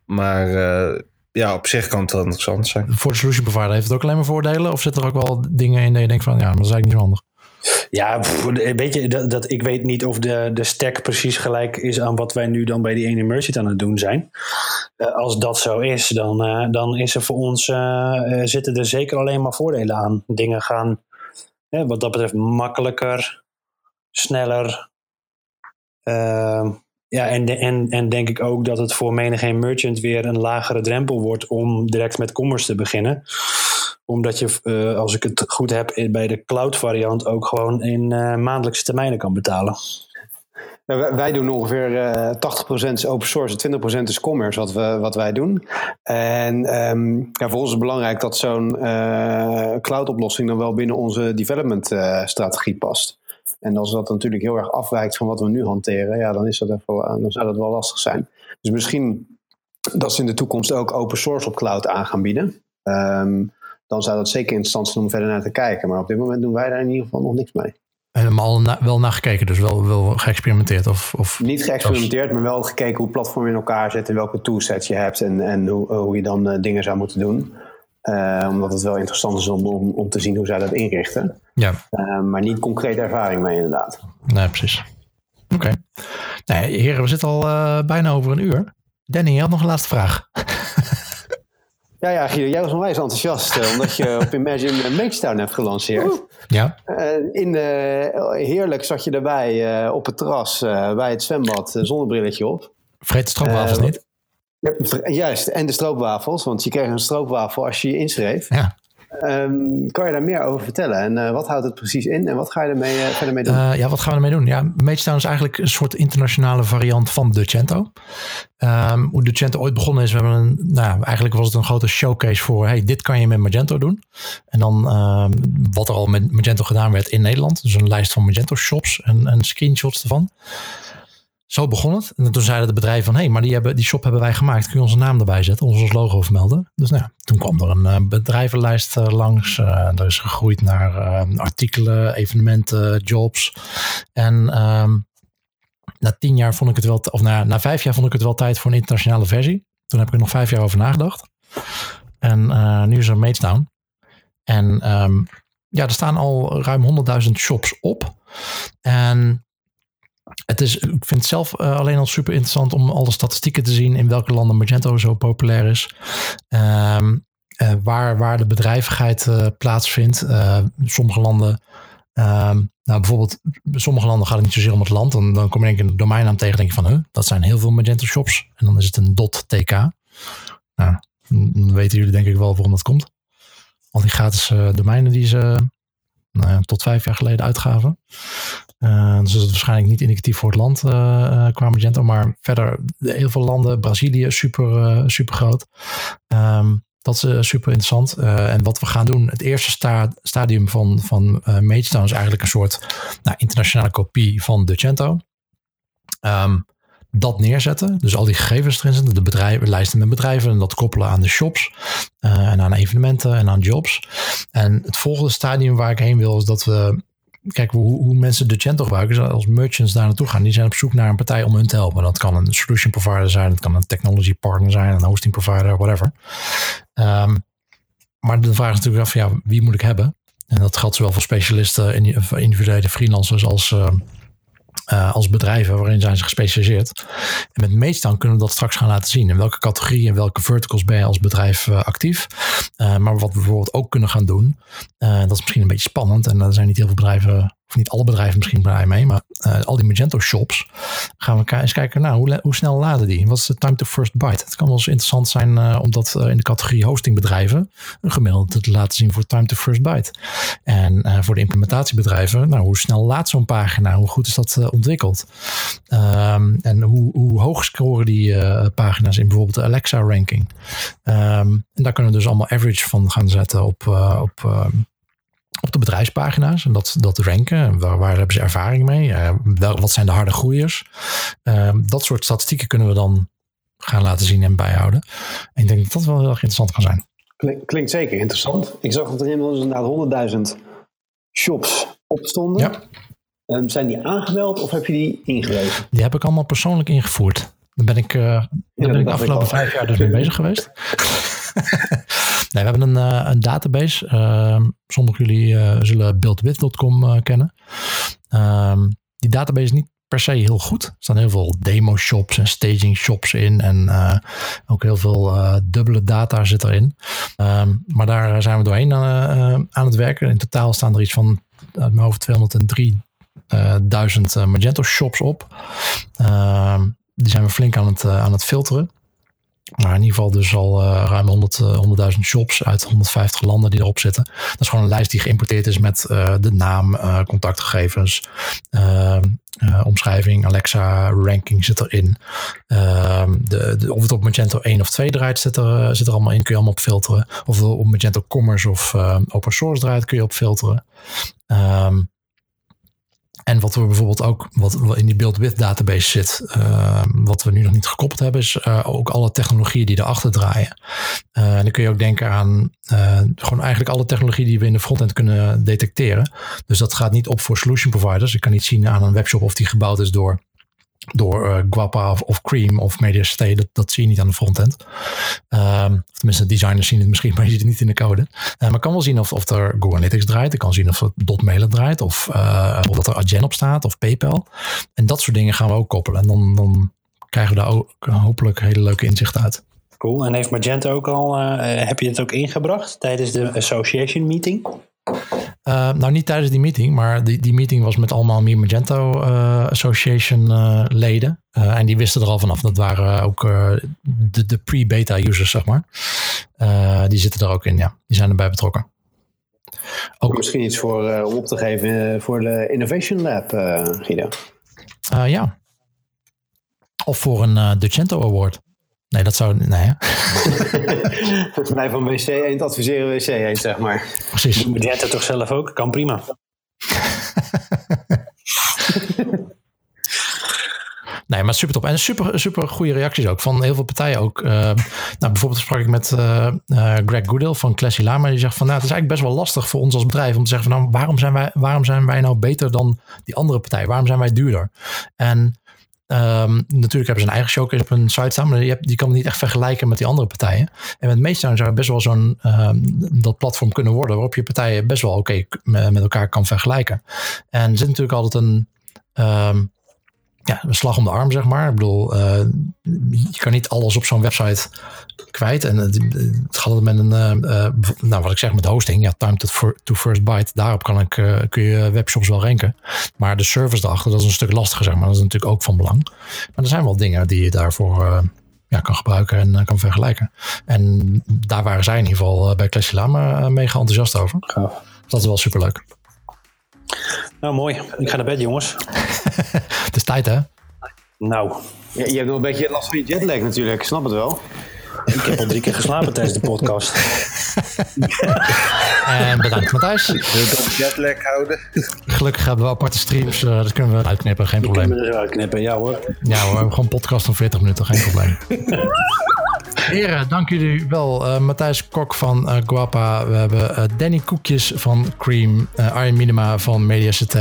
maar uh, ja, op zich kan het wel interessant zijn. Voor de solution provider heeft het ook alleen maar voordelen? Of zitten er ook wel dingen in dat je denkt van ja, maar dat is eigenlijk niet zo handig? Ja, weet je, dat, dat, ik weet niet of de, de stack precies gelijk is aan wat wij nu dan bij die ene merchant aan het doen zijn. Uh, als dat zo is, dan, uh, dan is er voor ons, uh, zitten er zeker alleen maar voordelen aan. Dingen gaan wat dat betreft makkelijker, sneller. Uh, ja, en, en, en denk ik ook dat het voor menigeen merchant weer een lagere drempel wordt om direct met commerce te beginnen. Omdat je, uh, als ik het goed heb, bij de cloud variant ook gewoon in uh, maandelijkse termijnen kan betalen. Nou, wij doen ongeveer uh, 80% is open source en 20% is commerce wat, we, wat wij doen. En um, ja, voor ons is het belangrijk dat zo'n uh, cloud-oplossing dan wel binnen onze development-strategie past. En als dat natuurlijk heel erg afwijkt van wat we nu hanteren, ja, dan, is dat even, dan zou dat wel lastig zijn. Dus misschien dat ze in de toekomst ook open source op cloud aan gaan bieden. Um, dan zou dat zeker interessant zijn om verder naar te kijken. Maar op dit moment doen wij daar in ieder geval nog niks mee helemaal na, wel naar gekeken, dus wel, wel geëxperimenteerd? Of, of Niet geëxperimenteerd, maar wel gekeken hoe het platform in elkaar zit en welke toolsets je hebt en, en hoe, hoe je dan uh, dingen zou moeten doen. Uh, omdat het wel interessant is om, om, om te zien hoe zij dat inrichten. Ja. Uh, maar niet concrete ervaring mee, inderdaad. Nee, precies. Oké. Okay. Nee, heren, we zitten al bijna over een uur. Danny, je had nog een laatste vraag. Ja, ja, Guido, jij was onwijs enthousiast omdat je op Imagine Makestown hebt gelanceerd. Ja. Uh, in de, heerlijk zat je uh, op het terras uh, bij het zwembad, zonnebrilletje op. Vreet de stroopwafels niet? Ja, juist, en de stroopwafels, want je kreeg een stroopwafel als je je inschreef. Ja. Ehm, kan je daar meer over vertellen? En eh, wat houdt het precies in? En wat ga je ermee, mee doen? Uh, ja, wat gaan we ermee doen? Ja, Magetown is eigenlijk een soort internationale variant van Ducento. Um, hoe Ducento ooit begonnen is, we hebben een, nou, eigenlijk was het een grote showcase voor, hey, dit kan je met Magento doen. En dan um, wat er al met Magento gedaan werd in Nederland. Dus een lijst van Magento shops en, en screenshots ervan. Zo begon het. En toen zeiden de bedrijven van, hé, hey, maar die, hebben, die shop hebben wij gemaakt. Kun je onze naam erbij zetten, ons logo vermelden? Dus nou, toen kwam er een uh, bedrijvenlijst uh, langs. Uh, er is gegroeid naar artikelen, evenementen, jobs. En um, na tien jaar vond ik het wel, of na, na vijf jaar vond ik het wel tijd voor een internationale versie. Toen heb ik er nog vijf jaar over nagedacht. En nu is er Matesdown. En um, ja, er staan al ruim 100.000 shops op. En het is, ik vind het zelf uh, alleen al super interessant om alle statistieken te zien in welke landen Magento zo populair is. Um, uh, waar, waar de bedrijvigheid uh, plaatsvindt. sommige landen, um, nou bijvoorbeeld, sommige landen gaat het niet zozeer om het land. Dan, dan kom je denk ik een domeinnaam tegen denk je van, huh, dat zijn heel veel Magento shops. En dan is het een .tk. Nou, dan weten jullie denk ik wel waarom dat komt. Al die gratis domeinen die ze nou tot vijf jaar geleden uitgaven. Uh, dus dat is waarschijnlijk niet indicatief voor het land uh, qua Magento. Maar verder heel veel landen. Brazilië super, uh, super groot. Um, dat is super interessant. en wat we gaan doen. Het eerste sta stadium van, van is eigenlijk een soort nou, internationale kopie van Docento. Um, dat neerzetten. Dus al die gegevens erin zitten. De bedrijven, lijsten met bedrijven. En dat koppelen aan de shops. en aan evenementen en aan jobs. En het volgende stadium waar ik heen wil is dat we kijk, hoe, hoe mensen Docento gebruiken, als merchants daar naartoe gaan, die zijn op zoek naar een partij om hun te helpen. Dat kan een solution provider zijn, het kan een technology partner zijn, een hosting provider, whatever. Um, maar de vraag is natuurlijk af, ja, wie moet ik hebben? En dat geldt zowel voor specialisten, individuele freelancers als, uh, uh, als bedrijven waarin zijn ze gespecialiseerd. En met Meetstaan kunnen we dat straks gaan laten zien. In welke categorie en welke verticals ben je als bedrijf uh, actief. Uh, maar wat we bijvoorbeeld ook kunnen gaan doen, dat is misschien een beetje spannend. En er zijn niet heel veel bedrijven of niet alle bedrijven misschien blij mee, maar uh, al die Magento shops, gaan we eens kijken, nou, hoe, hoe, snel laden die? Wat is de time to first byte? Het kan wel eens interessant zijn uh, om dat uh, in de categorie hostingbedrijven een gemiddelde te laten zien voor time to first byte. En voor de implementatiebedrijven, nou, hoe snel laat zo'n pagina? Hoe goed is dat ontwikkeld? Um, en hoe, hoe hoog scoren die pagina's in bijvoorbeeld de Alexa ranking? Um, en daar kunnen we dus allemaal average van gaan zetten op, op op de bedrijfspagina's en dat, dat ranken. Waar, waar hebben ze ervaring mee? Uh, wel, wat zijn de harde groeiers? Uh, dat soort statistieken kunnen we dan gaan laten zien en bijhouden. En ik denk dat dat wel heel erg interessant kan zijn. Klinkt, klinkt zeker interessant. Ik zag dat er inmiddels inderdaad 100.000 shops opstonden. Ja. Um, zijn die aangeweld of heb je die ingewezen? Die heb ik allemaal persoonlijk ingevoerd. Daar ben ik, uh, daar ja, ben ik de afgelopen ik vijf jaar dus mee bezig geweest. nee, we hebben een, uh, een database. Uh, sommigen jullie uh, zullen buildwith.com kennen. Ehm, die database is niet per se heel goed. Er staan heel veel demo shops en staging shops in. En ook heel veel dubbele data zit erin. Um, maar daar zijn we doorheen aan het werken. In totaal staan er iets van uit mijn hoofd 203.000 Magento shops op. Die zijn we flink aan het, aan het filteren. Maar in ieder geval dus al uh, ruim 100, uh, 100.000 shops uit 150 landen die erop zitten. Dat is gewoon een lijst die geïmporteerd is met uh, de naam, contactgegevens, ehm, omschrijving, Alexa, ranking zit erin. Ehm, de, de, of het op Magento 1 of 2 draait zit er, zit er allemaal in, kun je allemaal op filteren. Of het op Magento Commerce of open source draait, kun je op filteren. Um, en wat we bijvoorbeeld ook, wat in die build with database zit, uh, wat we nu nog niet gekoppeld hebben, is uh, ook alle technologieën die erachter draaien. Uh, en dan kun je ook denken aan gewoon eigenlijk alle technologie die we in de frontend kunnen detecteren. Dus dat gaat niet op voor solution providers. Ik kan niet zien aan een webshop of die gebouwd is door door uh, Guapa of, Cream of MediaState. Dat, dat zie je niet aan de frontend. Um, tenminste, designers zien het misschien, maar je ziet het niet in de code. Uh, maar kan wel zien of, of er Google Analytics draait. Ik kan zien of het .mailer draait. Of, uh, of dat er Adyen op staat of PayPal. En dat soort dingen gaan we ook koppelen. En dan, dan krijgen we daar ook hopelijk hele leuke inzichten uit. Cool. En heeft Magento ook al, heb je het ook ingebracht tijdens de association meeting? Uh, nou, niet tijdens die meeting, maar die, die meeting was met allemaal Meer Magento uh, Association uh, leden. en die wisten er al vanaf. Dat waren ook de, de pre-beta users, zeg maar. die zitten er ook in, ja. Die zijn erbij betrokken. ook, Misschien iets voor, eh, om op te geven eh, voor de Innovation Lab, eh, Guido. eh, ja. Of voor een eh Ducento Award. Nee, dat zou... Nee, hè? Wij van WC Eend adviseren WC Eend, zeg maar. precies. Doe Magenta toch zelf ook? Kan prima. Nee, maar super top. En super, super goede reacties ook van heel veel partijen ook. Eh, nou, bijvoorbeeld sprak ik met eh, eh, Greg Goodell van Classy Lama. Die zegt van, nou, het is eigenlijk best wel lastig voor ons als bedrijf om te zeggen van, nou, waarom zijn wij, waarom zijn wij nou beter dan die andere partij? Waarom zijn wij duurder? En ehm, natuurlijk hebben ze een eigen showcase op hun site staan, maar je, hebt, die kan niet echt vergelijken met die andere partijen. En met Meestown zou best wel zo'n ehm, dat platform kunnen worden waarop je partijen best wel oké met elkaar kan vergelijken. En er zit natuurlijk altijd een ehm, ja, een slag om de arm, zeg maar. Ik bedoel, eh, je kan niet alles op zo'n website kwijt. En het, het gaat altijd met een, eh, eh, nou wat ik zeg met hosting, ja, time to, fir- to first byte. Daarop kan ik, kun je webshops wel ranken. Maar de service erachter, dat is een stuk lastiger, zeg maar. Dat is natuurlijk ook van belang. Maar er zijn wel dingen die je daarvoor ja, kan gebruiken en kan vergelijken. En daar waren zij in ieder geval bij Classy Lama mega enthousiast over. Gaaf. Dat is wel superleuk. Nou, mooi. Ik ga naar bed, jongens. Het is tijd, hè? Nou, Ja, je hebt nog een beetje last van je jetlag natuurlijk, ik snap het wel. ik heb al drie keer geslapen tijdens de podcast. En bedankt, Matthijs. Wil je dat jetlag houden? Gelukkig hebben we aparte streams. eh, dat kunnen we uitknippen, geen Ik kan probleem. me er wel knippen. Ja hoor. Ja hoor, we hebben gewoon een podcast van 40 minuten, geen probleem. Heren, dank jullie wel. Eh, Matthijs Kok van eh, Guapa. We hebben eh, Danny Koekjes van Cream. eh Arjen Minima van Media CT.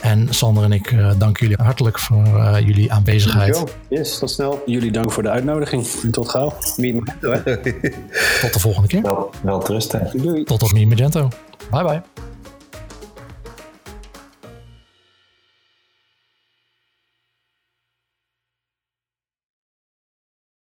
En Sander en ik uh, danken jullie hartelijk voor uh, jullie aanwezigheid. Jo, yes, tot snel. Jullie dank voor de uitnodiging. En tot gauw. Meet Magento, hè? Tot de volgende keer. Wel, wel trusten. Doei. Tot op Meet Magento. Bye bye.